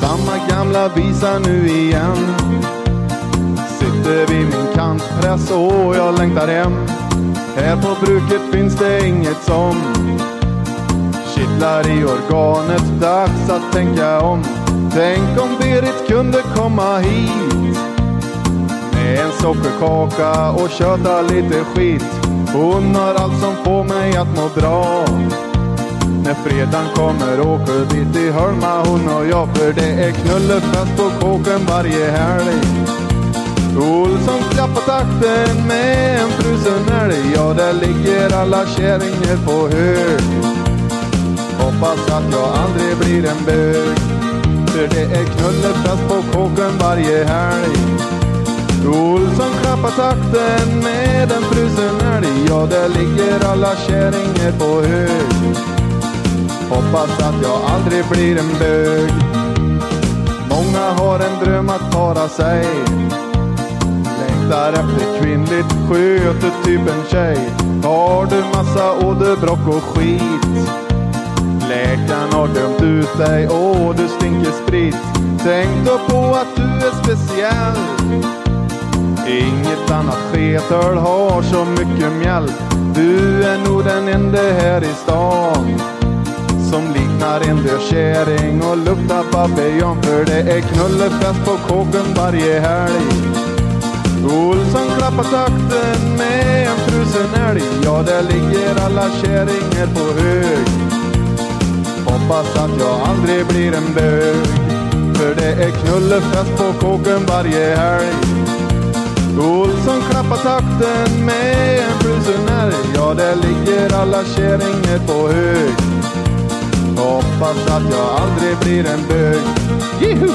Samma gamla visa nu igen. Ute vid min kantpress och jag längtar hem. Här på bruket finns det inget som kittlar i organet. Dags att tänka om. Tänk om Berit kunde komma hit med en sockerkaka och köta lite skit. Hon har allt som får mig att må bra. När fredagen kommer åker vi till Holma hon och jag för det är knullefest på kåken varje helg. Olsson klappar takten med en frusen älg. Ja, där ligger alla kärringar på hög. Hoppas att jag aldrig blir en bög. För det är knullefest på kåken varje helg. Olsson klappar takten med en frusen älg. Ja, där ligger alla kärringar på hög. Hoppas att jag aldrig blir en bög. Många Många har en dröm att para sig. Längtar efter kvinnligt sköte, typ en tjej. Har du massa åderbråck och skit? Läkaren har dömt ut dig och du stinker sprit. Tänk då på att du är speciell. Inget annat skethöl har så mycket mjäll. Du är nog den enda här i stan som liknar en död kärring och luktar babian. för det är knullefest på kåken varje helg. Olsson klappar takten med en frusen älg. Ja, där ligger alla kärringar på hög. Hoppas att jag aldrig blir en bög. För det är knullefest på kåken varje helg. Olsson klappar takten med en frusen älg. Ja, där ligger alla kärringar på hög. Hoppas att jag aldrig blir en bög. Juhu!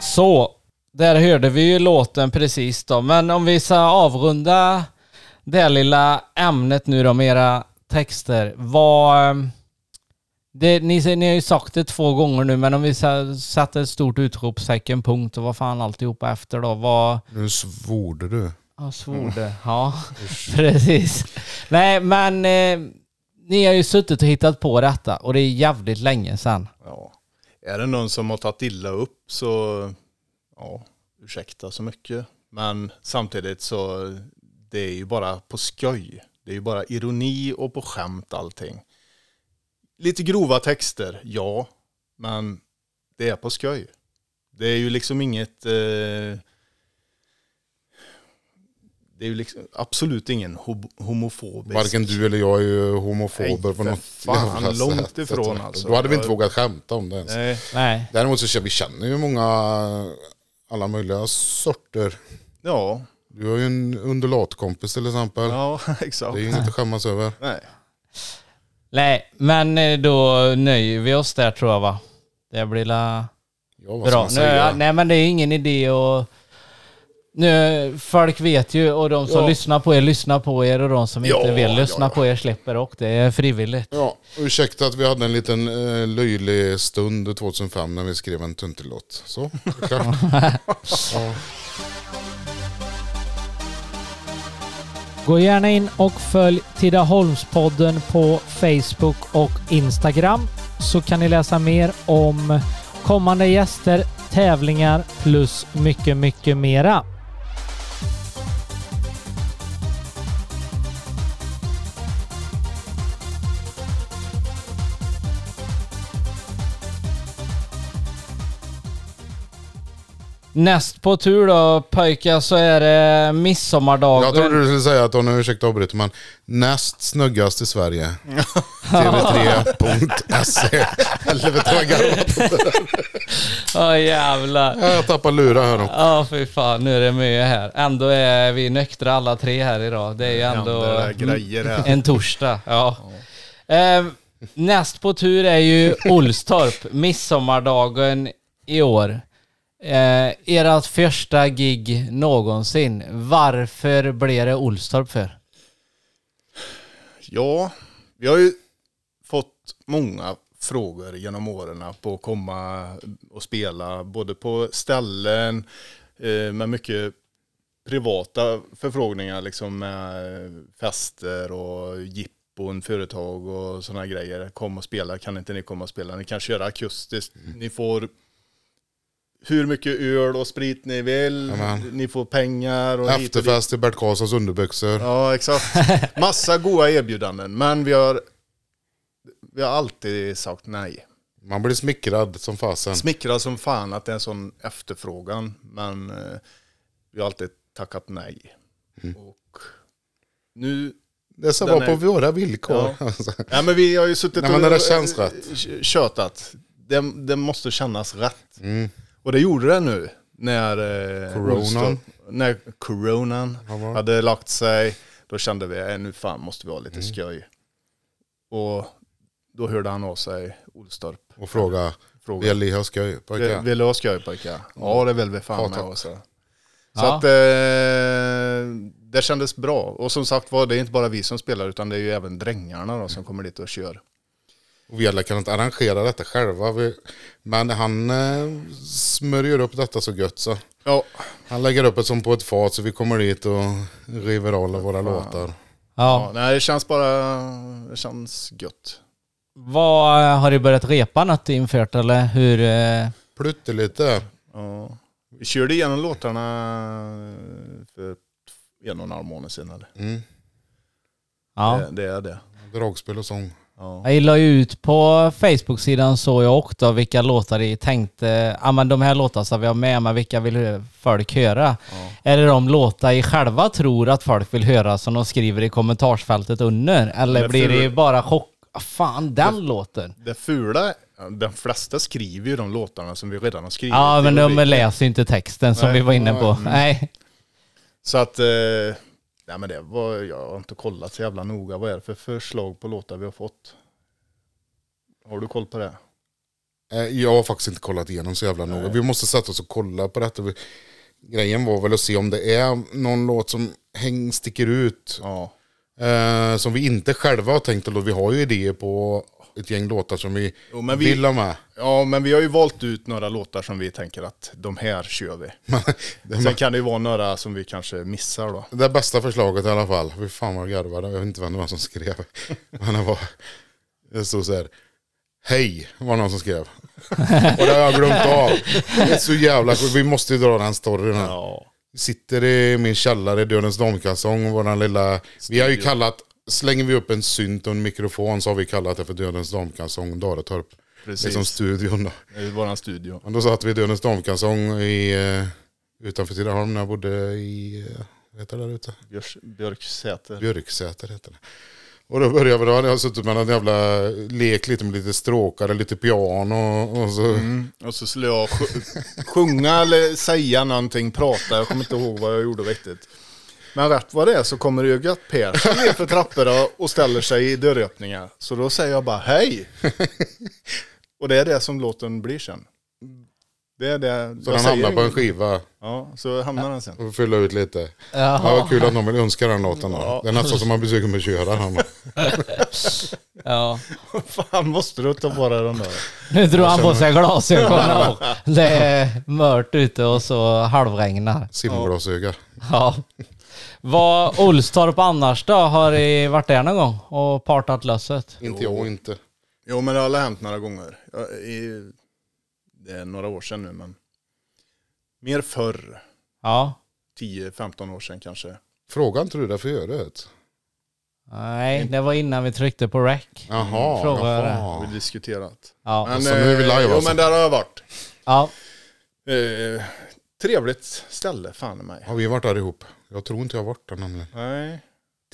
Så, där hörde vi ju låten precis då. Men om vi ska avrunda det här lilla ämnet nu då med era texter. Vad... eh, Det, ni, ni har ju sagt det två gånger nu, men om vi satte ett stort utropstecken, punkt och vad fan alltihopa efter då. Vad... Nu svorde du. Ja, svor det. Ja, precis. Nej, men eh, ni har ju suttit och hittat på detta och det är jävligt länge sedan. Ja. Är det någon som har tagit illa upp så, ja, ursäkta så mycket. Men samtidigt så, det är ju bara på skoj. Det är ju bara ironi och på skämt allting. Lite grova texter, ja. Men det är på skoj. Det är ju liksom inget... Eh, det är ju liksom absolut ingen ho- homofobisk... Varken du eller jag är ju homofober Nej, på något fan, jävla långt sätt. ifrån alltså. Då hade vi inte vågat skämta om det ens. Nej, Nej. Däremot så känner vi känner ju många, alla möjliga sorter. ja, Du har ju en undulatkompis till exempel. ja, Det exakt. är ju inget att skämmas över. Nej. Nej, men eh, då nöjer vi oss där tror jag va? Det blir la Ja, vad ska bra. man Nu, säga? nej men det är ingen idé och nu, folk vet ju och de som Ja. lyssnar på er lyssnar på er och de som inte Ja, vill ja, lyssna ja. på er slipper och det är frivilligt. Ja, ursäkta att vi hade en liten eh, löjlig stund 2005 när vi skrev en tuntelåt. Så, det är klart. ja. Gå gärna in och följ Tidaholmspodden på Facebook och Instagram så kan ni läsa mer om kommande gäster, tävlingar plus mycket, mycket mera. Näst på tur då pojkar så är det midsommardagen. Jag trodde du skulle säga att hon är ursäkta avbryter men näst snyggast i Sverige. TV3.se Eller vet du vad garvat? Ja jävlar. Jag tappar lurar här nu. Ja fy fan, nu är det mycket här. Ändå är vi nyktra alla tre här idag. Det är ju ändå här. en torsdag. Ja. Eh, näst på tur är ju Olstorp, midsommardagen i år. Eh, ert första gig någonsin. Varför blev det Olstorp för? Ja, vi har ju fått många frågor genom åren på att komma och spela, både på ställen eh, med mycket privata förfrågningar, liksom med fester och jippon, företag och sådana grejer. Kom och spela, kan inte ni komma och spela? Ni kan köra akustiskt, ni får hur mycket öl och sprit ni vill, Jajamän. ni får pengar och och. Efterfest i Bert Karlssons underbyxor. Ja, exakt. Massa goda erbjudanden, men vi har, vi har alltid sagt nej. Man blir smickrad som fasen. Smickrad som fan att det är en sån efterfrågan, men eh, vi har alltid tackat nej. Mm. Och nu, Det ska vara på våra villkor. ja men vi har ju suttit Nej, men och det känns eh, rätt. tjötat. Det, det måste kännas rätt. Mm. Och det gjorde det nu när, eh, Coronan. När coronan hade lagt sig. Då kände vi, äh, nu fan måste vi ha lite Mm. skoj. Och då hörde han av sig, Olstorp. Och fråga, Fråga, vill ni ha skoj vill, pojkar? vill du ha skoj pojkar? Ja det vill vi fan med. Så, Ja. att eh, det kändes bra. Och som sagt var, det är inte bara vi som spelar utan det är ju även drängarna då, som kommer dit och kör. Och vi alla kan inte arrangera detta själva. Vi, men han eh, smörjer upp detta så gött så. Ja, Han lägger upp det som på ett fat så vi kommer dit och river av våra låtar. ja. Ja. nej det känns bara, det känns gött. Vad, eh, har du börjat repa något infört eller hur? eh, Pluttelite. Ja. Vi körde igenom låtarna för en och en halv månad sedan eller? Mm. Ja. Det, det är det. Dragspel och sång. Ja. Jag la ut på Facebook-sidan så jag också vilka låtar de tänkte, ja men de här låtarna ska vi ha med, men vilka vill folk höra? Är det de låtar i själva tror att folk vill höra som de skriver i kommentarsfältet under? Eller Det blir det bara chock? Ah, fan, den låten? Det fula, de flesta skriver ju de låtarna som vi redan har skrivit. Ja, men de läser inte texten som Nej. vi var inne på. Nej. Så att, eh, nej men det var, jag har inte kollat så jävla noga. Vad är det för förslag på låtar vi har fått? Har du koll på det? Eh, Jag har faktiskt inte kollat igenom så jävla noga. Vi måste sätta oss och kolla på detta. Grejen var väl att se om det är någon låt som häng, sticker ut. Ja. Eh, som vi inte själva har tänkt. Vi har ju idéer på ett gäng låtar som vi, Jo, vi- vill ha med. Ja, men vi har ju valt ut några låtar som vi tänker att de här kör vi. Sen kan det ju vara några som vi kanske missar då. Det bästa förslaget i alla fall. Fy fan vad jag garvade. Jag vet inte vem det var som skrev. Men det var... Det stod så här. Hej var någon som skrev. Och det har jag glömt av. Det är så jävla. Vi måste ju dra den storyn här. Ja. Sitter i min källare, Dödens damkalsong, våran lilla... Vi har ju kallat... Slänger vi upp en synt och en mikrofon så har vi kallat det för Dödens damkalsong som Precis. studion då. Det är våran studio. Men då satt vi i Dödens damkalsong i, eh, utanför Tidaholm när jag bodde i... eh, Vad heter det där ute? Björs, Björksäter. Björksäter heter det. Och då började vi, då hade jag suttit med en jävla lek lite med lite stråkar, lite piano och så. Mm. Och så skulle jag sj- sjunga eller säga någonting, prata. Jag kommer inte ihåg vad jag gjorde riktigt. Men rätt vad det är så kommer det ju gött Persson ner för trapporna och ställer sig i dörröppningar. Så då säger jag bara hej. Och det är det som låten blir sen. Det är det. Så jag den hamnar på en skiva Ja, så hamnar den sen. och fylla ut lite. Ja, Jaha. vad kul att någon vill önska den låten då. Ja. Det är nästan som man blir sugen på att köra den. Ja. Fan, måste du ta på dig den där? Nu drog han på sig glasögonen det är mört ute och så halvregnar. Simglasöga. Ja. Vad Olstorp annars då? Har ni varit där någon gång och partat lösset? Inte jag inte. Jo, men det har hänt några gånger. Jag, i, det är några år sedan nu, men mer förr. Ja. 10-15 år sedan kanske. Frågan tror du det förut? Nej, det var innan vi tryckte på rec. Jaha. Fråga är det. Har vi diskuterat. Ja. Men, så nu är vi live eh, Jo, alltså. men där har jag varit. ja. Eh, trevligt ställe, fan i mig. Har vi varit där ihop? Jag tror inte jag har varit där nämligen. Nej.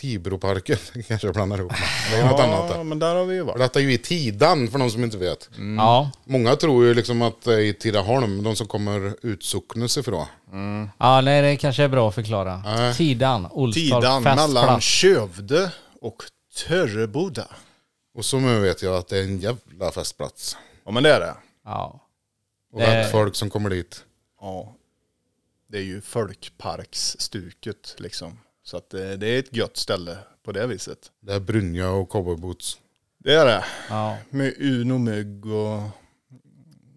Tibroparken kanske jag blandar ihop med. Det är något annat där. men där har vi ju varit. Detta är ju i Tidan för de som inte vet. Ja. Många tror ju liksom att det är i Tidaholm, de som kommer utsocknes ifrån. Ja, nej, det kanske är bra att förklara. Nej. Tidan, Olstorp Tidan mellan festplats. Kövde och Törreboda. Och så nu vet jag att det är en jävla festplats. Ja, men det är det. Ja. Och Det- rätt folk som kommer dit. Ja. Det är ju folkparksstuket liksom. Så att det, det är ett gött ställe på det viset. Det är Brynja och cowboyboots. Det är det. ja. Med Uno Mygg och...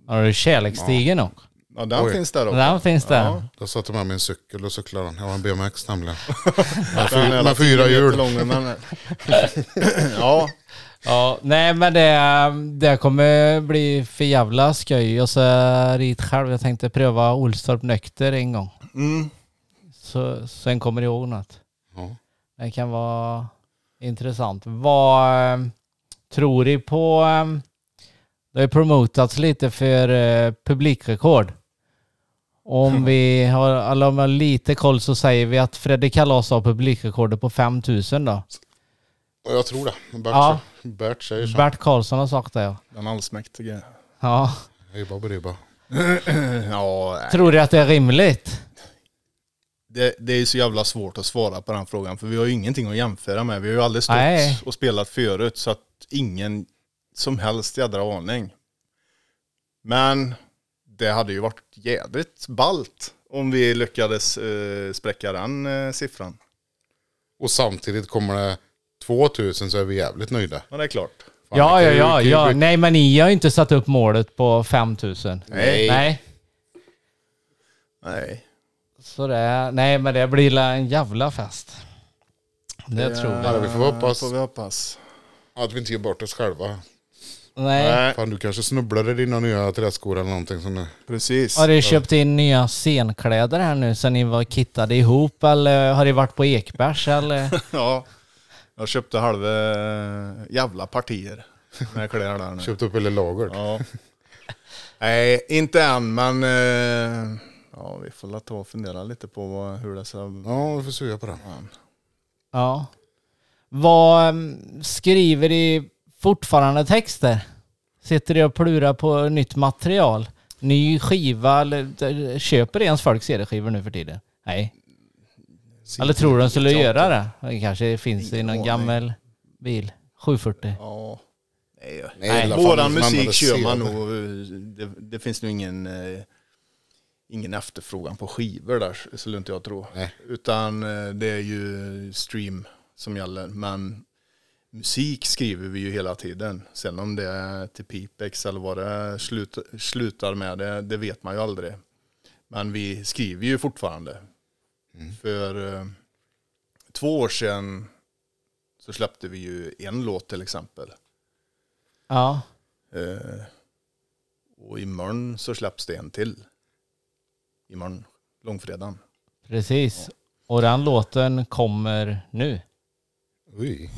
Har du kärleksstigen också? Ja, den Oj. finns där också. Den finns där. Ja. Då satte jag med min cykel och cyklade den. Jag har en BMX nämligen. Med fyra hjul. ja, Ja, nej men det, det kommer bli för jävla skoj. Jag ser dit själv. Jag tänkte pröva Olstorp nykter en gång. mm. Så, sen kommer jag ihåg något. Ja. Det kan vara intressant. Vad eh, tror ni på... eh, Det har ju promotats lite för eh, publikrekord. Om vi har, eller om jag har lite koll så säger vi att Freddy Kalas har publikrekordet på 5000 då. Och jag tror det. Bert, Ja. Bert säger så. Bert Karlsson har sagt det ja. den allsmäktige. ja. Hej baberiba. Ja, nej. Tror du att det är rimligt? det, det är så jävla svårt att svara på den frågan. För vi har ju ingenting att jämföra med. Vi har ju aldrig stått Nej. och spelat förut. Så att ingen som helst jädra aning. Men det hade ju varit jädrigt ballt om vi lyckades eh, spräcka den eh, siffran. Och samtidigt kommer det 2000 så är vi jävligt nöjda. Men det är klart. Ja, kan ja, ju- ja, kan ju ja. bli- Nej, men ni har ju inte satt upp målet på 5000. Nej. Nej. Nej. Så det, är- nej, men det blir la en jävla fest. Det tror Ja, vi. vi får hoppas. Får vi hoppas. Att vi inte ger bort oss själva. Nej. Nej, Fan, du kanske snubblar i dina nya träskor eller någonting som nu. precis. Har ni köpt in nya scenkläder här nu sen ni var kittade ihop eller har ni varit på Ekbergs eller? Ja. Jag köpte halva eh, jävla partier med kläder där nu. Köpt upp hela lagret. Ja. Nej, inte än, men eh, ja, vi får la ta och fundera lite på vad, hur det ska... Ja, vi får suga på det. Ja. Vad mm, skriver ni fortfarande texter? Sitter ni och plurar på nytt material? Ny skiva eller köper ens folk CD-skivor nu för tiden? Nej. Eller tror de skulle göra det? Det kanske finns i någon gammal bil. 740. Ja. Nej, Nej, Våran musik kör man nog, det, det finns nog ingen, eh, ingen efterfrågan på skivor där, skulle inte jag tro. Nej. Utan eh, det är ju stream som gäller. Men musik skriver vi ju hela tiden. Sen om det är till Pipex eller vad det slut, slutar med, det, det vet man ju aldrig. Men vi skriver ju fortfarande. För eh, två år sedan så släppte vi ju en låt till exempel. Ja. Eh, och imorgon så släpps det en till. Imorgon, långfredagen. Precis. Och den låten kommer nu. Oj.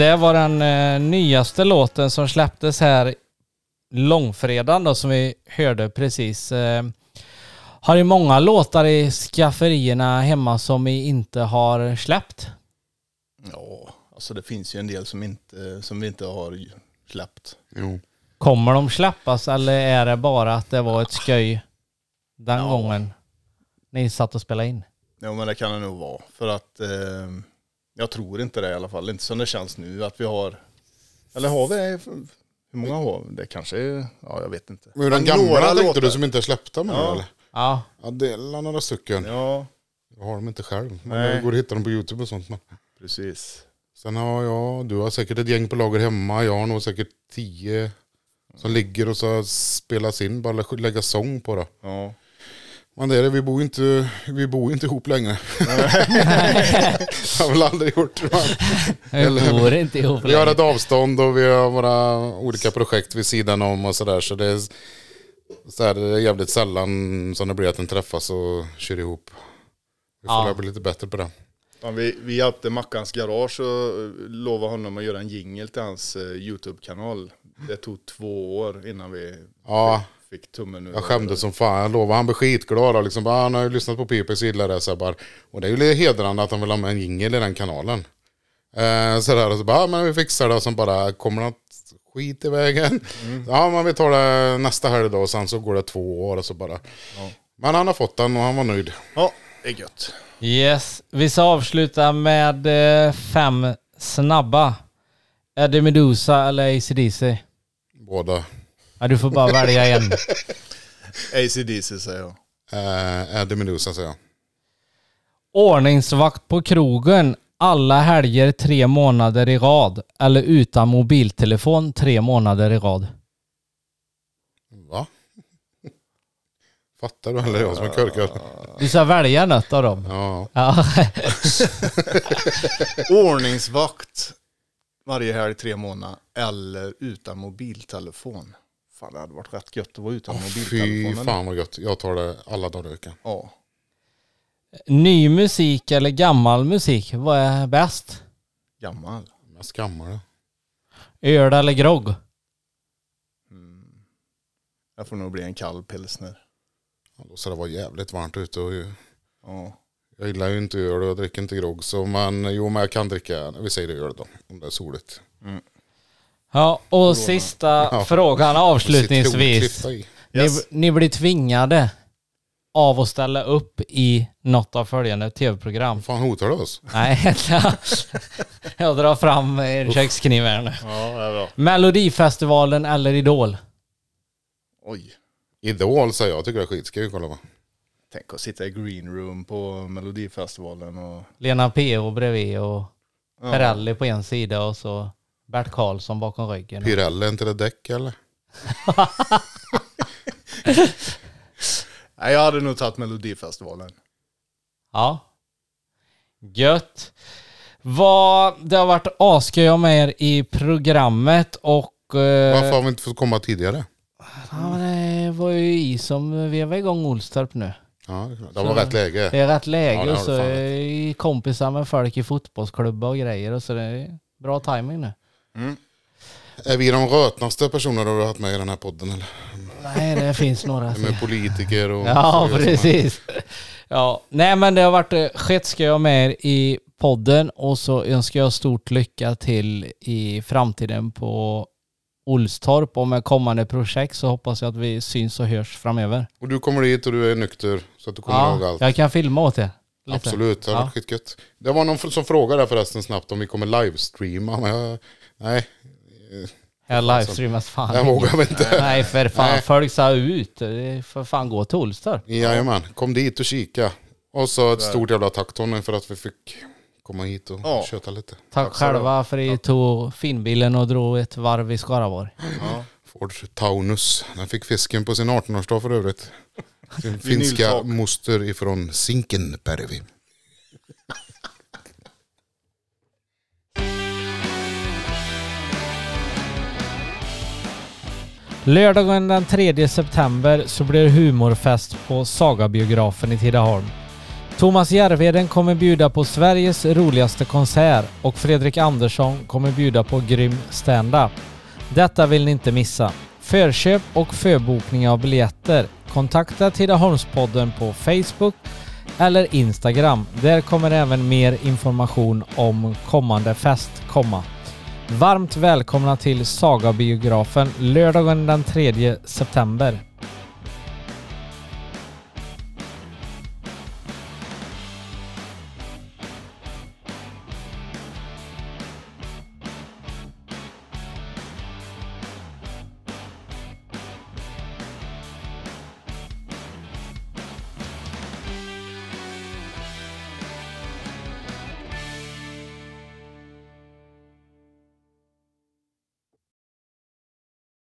Det var den eh, nyaste låten som släpptes här långfredagen då som vi hörde precis. Eh, har ni många låtar i skafferierna hemma som vi inte har släppt? Ja, alltså det finns ju en del som, inte, som vi inte har släppt. Jo. Kommer de släppas eller är det bara att det var ett sköj den Ja. gången ni satt och spelade in? Jo men det kan det nog vara. För att eh, jag tror inte det i alla fall. Inte som det känns nu att vi har, eller har vi, hur många har vi? Det kanske är, ja jag vet inte. Men hur den gamla några tänkte låtar. du som inte är släppta med Ja. eller? Ja. Ja, det är några stycken. Ja, Jag har dem inte själv. Men Nej. det går att hitta dem på YouTube och sånt. Men. precis. Sen har jag, du har säkert ett gäng på lager hemma. Jag har nog säkert tio som ligger och så spelas in. Bara lä- lägga sång på det. Ja. Men det är det, vi bor inte, vi bor inte ihop längre. har väl aldrig gjort. Men. Vi bor inte ihop Vi har längre. ett avstånd och vi har våra olika projekt vid sidan om och sådär. Så det är, så här, det är jävligt sällan som det blir att en träffas och kör ihop. Vi får Ja. bli lite bättre på det. Ja, vi, vi hjälpte Mackans garage och eh, lovade honom att göra en jingle till hans eh, YouTube-kanal. Det tog två år innan vi Ja, fick tummen ur. jag skämdes som fan. Jag lovar, han blev skitglad. Och liksom, bara, han har ju lyssnat på Pipes gillar det. Så bara, och det är ju lite hedrande att han vill ha med en jingle i den kanalen. Eh, så där, och så bara, ja, men vi fixar det. Och sen bara, kommer något skit i vägen? Ja, men vi tar det nästa helg då. Och sen så går det två år och så bara. Men han har fått den och han var nöjd. Ja, det är gött. Yes, vi ska avsluta med eh, fem snabba. Eddie Medusa eller ACDC? Båda. Ja, du får bara välja en. ACDC säger jag. Eh, Eddie Medusa säger jag. Ordningsvakt på krogen alla helger tre månader i rad. Eller utan mobiltelefon tre månader i rad. Va? Fattar du eller jag som är körkad? Du ska välja något av dem. Ja. Ja. Ordningsvakt varje helg tre månader eller utan mobiltelefon. Fan det hade varit rätt gött att vara utan Fy mobiltelefonen. fan vad gött. Jag tar det alla dagar i veckan. Ja. Ny musik eller gammal musik? Vad är bäst? Gammal. Mest gammal. Öl eller grogg? Jag får nog bli en kall pilsner. Ja, Då ska det vara jävligt varmt ute. Och ju- Ja. jag gillar ju inte öl och jag dricker inte grogg. Så men jo, men jag kan dricka, vi säger öl då. Om det är soligt. Ja, och sista Ja. frågan avslutningsvis. Citronklyfta i. Yes. Ni, ni blir tvingade av att ställa upp i något av följande tv-program. Fan hotar du oss? Nej, jag drar fram en kökskniv här nu. Ja, det är bra. Melodifestivalen eller Idol? Oj. Idol säger jag, jag tycker det är skitskoj. Kolla va. Tänk att sitta i green room på Melodifestivalen och... Lena P.O. bredvid och Ja. Perrelli på en sida och så Bert Karlsson bakom ryggen. Pirelli, inte det däck eller? Nej, jag hade nog tagit Melodifestivalen. Ja. Gött. Vad, det har varit asköj med er i programmet och... eh, Varför har vi inte fått komma tidigare? Ja, men det var ju i som vevar igång Olstorp nu. Ja, det var rätt läge. Det är rätt läge Ja, och så är kompisar med folk i fotbollsklubbar och grejer och så det är bra timing nu. Är vi de rötnaste personerna du har haft med i den här podden eller? Nej, det finns några. Med politiker och... Ja, precis. Ja, nej men det har varit eh, skitskoj med er i podden och så önskar jag stort lycka till i framtiden på Olstorp och med kommande projekt så hoppas jag att vi syns och hörs framöver. Och du kommer dit och du är nykter så att du kommer ihåg Ja, allt. jag kan filma åt er. Lite. Absolut, det har Ja. varit skitgött. Det var någon som frågade förresten snabbt om vi kommer livestreama. Men jag, nej, Jag livestreamas fan. jag vågar väl inte. Nej för fan, Nej. folk sa ut. För fan gå till Olstorp. Jajamän, kom dit och kika. Och så ett stort jävla tack Tony för att vi fick komma hit och Ja. köta lite. Tack, du själva för att ni tog finbilen och drog ett varv i Skaraborg. Ja. Ford Taunus. Den fick fisken på sin 18-årsdag för övrigt. Sin finska moster ifrån Zinkenberg. Lördagen den 3 september så blir det humorfest på Sagabiografen i Tidaholm. Thomas Järvheden kommer bjuda på Sveriges roligaste konsert och Fredrik Andersson kommer bjuda på grym stand-up. Detta vill ni inte missa. Förköp och förbokning av biljetter. Kontakta Tidaholmspodden på Facebook eller Instagram. Där kommer även mer information om kommande fest komma. Varmt välkomna till Sagabiografen lördagen den 3 september.